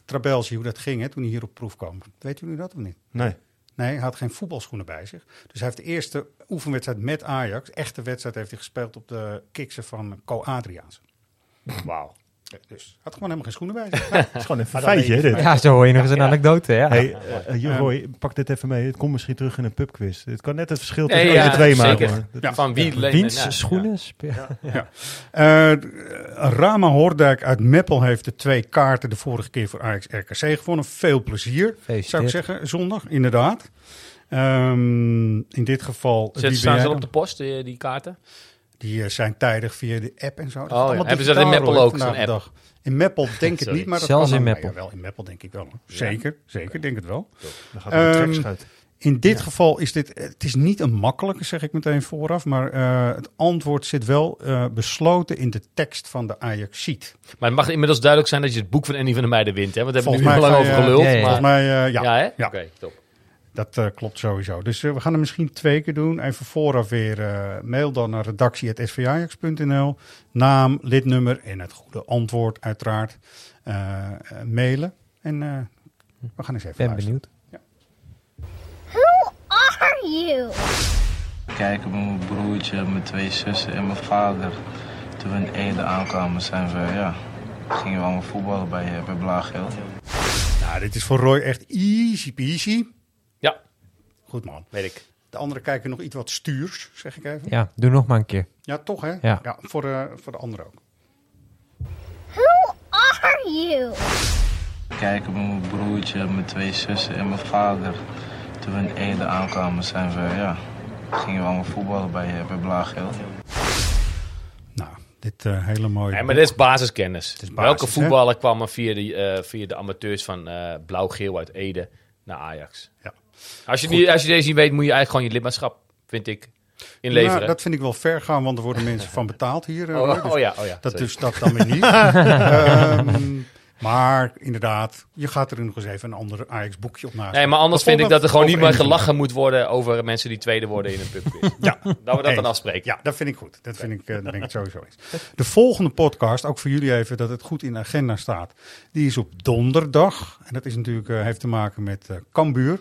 Trabelsi, hoe dat ging hè, toen hij hier op proef kwam. Weet jullie dat of niet? Nee. Nee, hij had geen voetbalschoenen bij zich. Dus hij heeft de eerste oefenwedstrijd met Ajax, echte wedstrijd, heeft hij gespeeld op de kiksen van Co Adriaanse. Wauw. Dus had gewoon helemaal geen schoenen bij zich. Het is gewoon een feitje, dit. Ja, zo hoor je nog eens een Ja. anekdote. Ja. Hey, eh, eh, Roy, pak dit even mee. Het komt misschien terug in een pubquiz. Het kan net het verschil Nee, tussen ja, de twee maken. Ja, van wie leent Wiens nou, schoenen? spe- Eh, Rama Hordijk uit Meppel heeft de twee kaarten de vorige keer voor Ajax RKC gewonnen. Veel plezier, zou ik zeggen, zondag, inderdaad. Ehm, in dit geval... Zet, staan ze op de post, die, die kaarten? Die eh, zijn tijdig via de app en zo. Dat is ja. allemaal Hebben ze dat in Meppel ook, vandaag zo'n de app? dag. In Meppel denk ik niet, maar dat Zelfs kan in Meppel. Ja, wel, in Meppel denk ik wel. hoor. Zeker, zeker, denk het wel. Dan gaat er Ehm. In dit geval is dit, het is niet een makkelijke, zeg ik meteen vooraf, maar eh, het antwoord zit wel eh, besloten in de tekst van de Ajax-sheet. Maar het mag inmiddels duidelijk zijn dat je het boek van Andy van der Meijden wint. Hè? Want we hebben Volgens er nu lang over geluld. ja, ja, maar- Volgens mij, eh, ja. Ja, hè? Ja. Oké, top. Dat eh, klopt sowieso. Dus eh, we gaan er misschien twee keer doen. Even vooraf weer eh, mail dan naar redactie.svajax.nl. Naam, lidnummer en het goede antwoord uiteraard mailen. En eh, we gaan eens even ben luisteren. benieuwd. Who are you? kijken met mijn broertje, mijn twee zussen en mijn vader. Toen we in Ede aankwamen, zijn we, ja, gingen we allemaal voetballen bij, bij Blaaggeld. Nou, dit is voor Roy echt easy peasy. Ja, Goed man. weet ik. De anderen kijken nog iets wat stuurs, zeg ik even. Ja, doe nog maar een keer. Ja, toch hè? Ja. voor, de, voor de anderen ook. Who are you? Kijken met mijn broertje, mijn twee zussen en mijn vader. Toen we in Ede aankwamen, zijn we, ja, gingen we allemaal voetballen bij, eh, bij Blaaggeld. Nou, dit eh, hele mooie... Nee, maar dit is basiskennis. is basis, Welke hè? voetballer kwam er via, die, eh, via de amateurs van eh, Blauw-Geel uit Ede naar Ajax? Ja. Als, je die, als je deze niet weet, moet je eigenlijk gewoon je lidmaatschap, vind ik, inleveren. Nou, dat vind ik wel ver gaan, want er worden mensen van betaald hier. eh, Oh, Roy. Dus oh ja, oh ja, Dat sorry. dus dat dan weer niet. Ehm, Maar inderdaad, je gaat er nog eens even een ander Ajax-boekje op naast. Nee, maar anders vind ik dat er gewoon niet meer gelachen moet worden over mensen die tweede worden in een pubquiz. Ja, dat we dat dan afspreken. Ja, dat vind ik goed. Dat vind ik, eh, daar ben ik sowieso eens. De volgende podcast, ook voor jullie even, dat het goed in de agenda staat. Die is op donderdag. En dat is natuurlijk, eh, heeft te maken met eh Cambuur.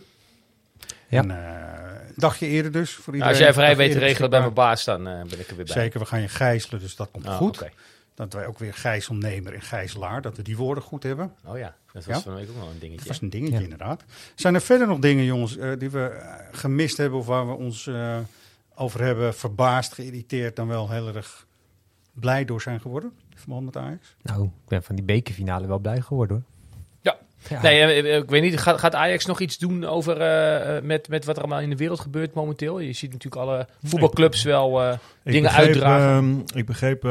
Ja. Een eh, dagje eerder dus. Voor Nou, iedereen. als jij vrij weet te regelen bij mijn baas, dan eh, ben ik er weer bij. Zeker, we gaan je gijzelen, dus dat komt Ah, goed. Dat wij ook weer gijzelnemer en gijzelaar, dat we die woorden goed hebben. Oh ja, dat was Ja? van de week ook wel een dingetje. Dat was een dingetje inderdaad. Zijn er verder nog dingen, jongens, eh, die we gemist hebben of waar we ons eh, over hebben verbaasd, geïrriteerd, dan wel heel erg blij door zijn geworden? In verband met Ajax? Nou, ik ben van die bekerfinale wel blij geworden hoor. Ja. Nee, eh, eh, ik weet niet, gaat, gaat Ajax nog iets doen over eh, met, met wat er allemaal in de wereld gebeurt momenteel? Je ziet natuurlijk alle voetbalclubs wel dingen begreep, uitdragen. ehm, ik begreep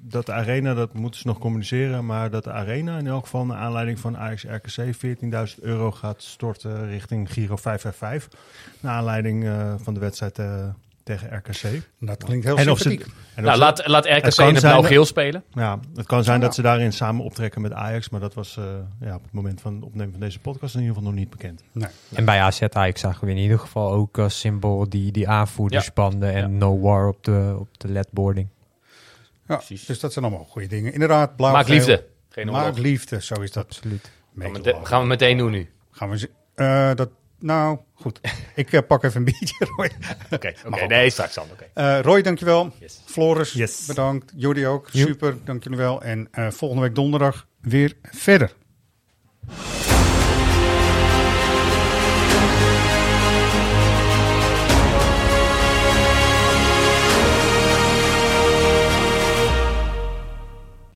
dat- de Arena, dat moeten ze nog communiceren, maar dat de Arena in elk geval naar aanleiding van Ajax RKC 14.000 euro gaat storten richting Giro 555. Naar aanleiding van de wedstrijd tegen RKC. Dat klinkt heel En of ze- en of Nou, ze- laat- laat RKC het in het blauw-geel spelen. Ja, het kan zijn Ja. dat ze daarin samen optrekken met Ajax, maar dat was eh, ja, op het moment van het opnemen van deze podcast in ieder geval nog niet bekend. Nee. En bij AZ Ajax zagen we in ieder geval ook als symbool die, die aanvoerdersbanden en no war op de, op de ledboarding. Ja, dus dat zijn allemaal goede dingen. Inderdaad, blauw Maak liefde, geen Maak liefde, zo is dat. Absoluut. Gaan we, mete- gaan we meteen doen nu. Gaan we ze- eh, dat, nou, goed. ik eh, pak even een biertje, Roy. Oké, okay, nee, straks dan. Okay. Eh, Roy, dankjewel. Yes. Floris, yes. bedankt. Jordi ook, super, dankjewel. jullie wel. En eh, volgende week donderdag weer verder.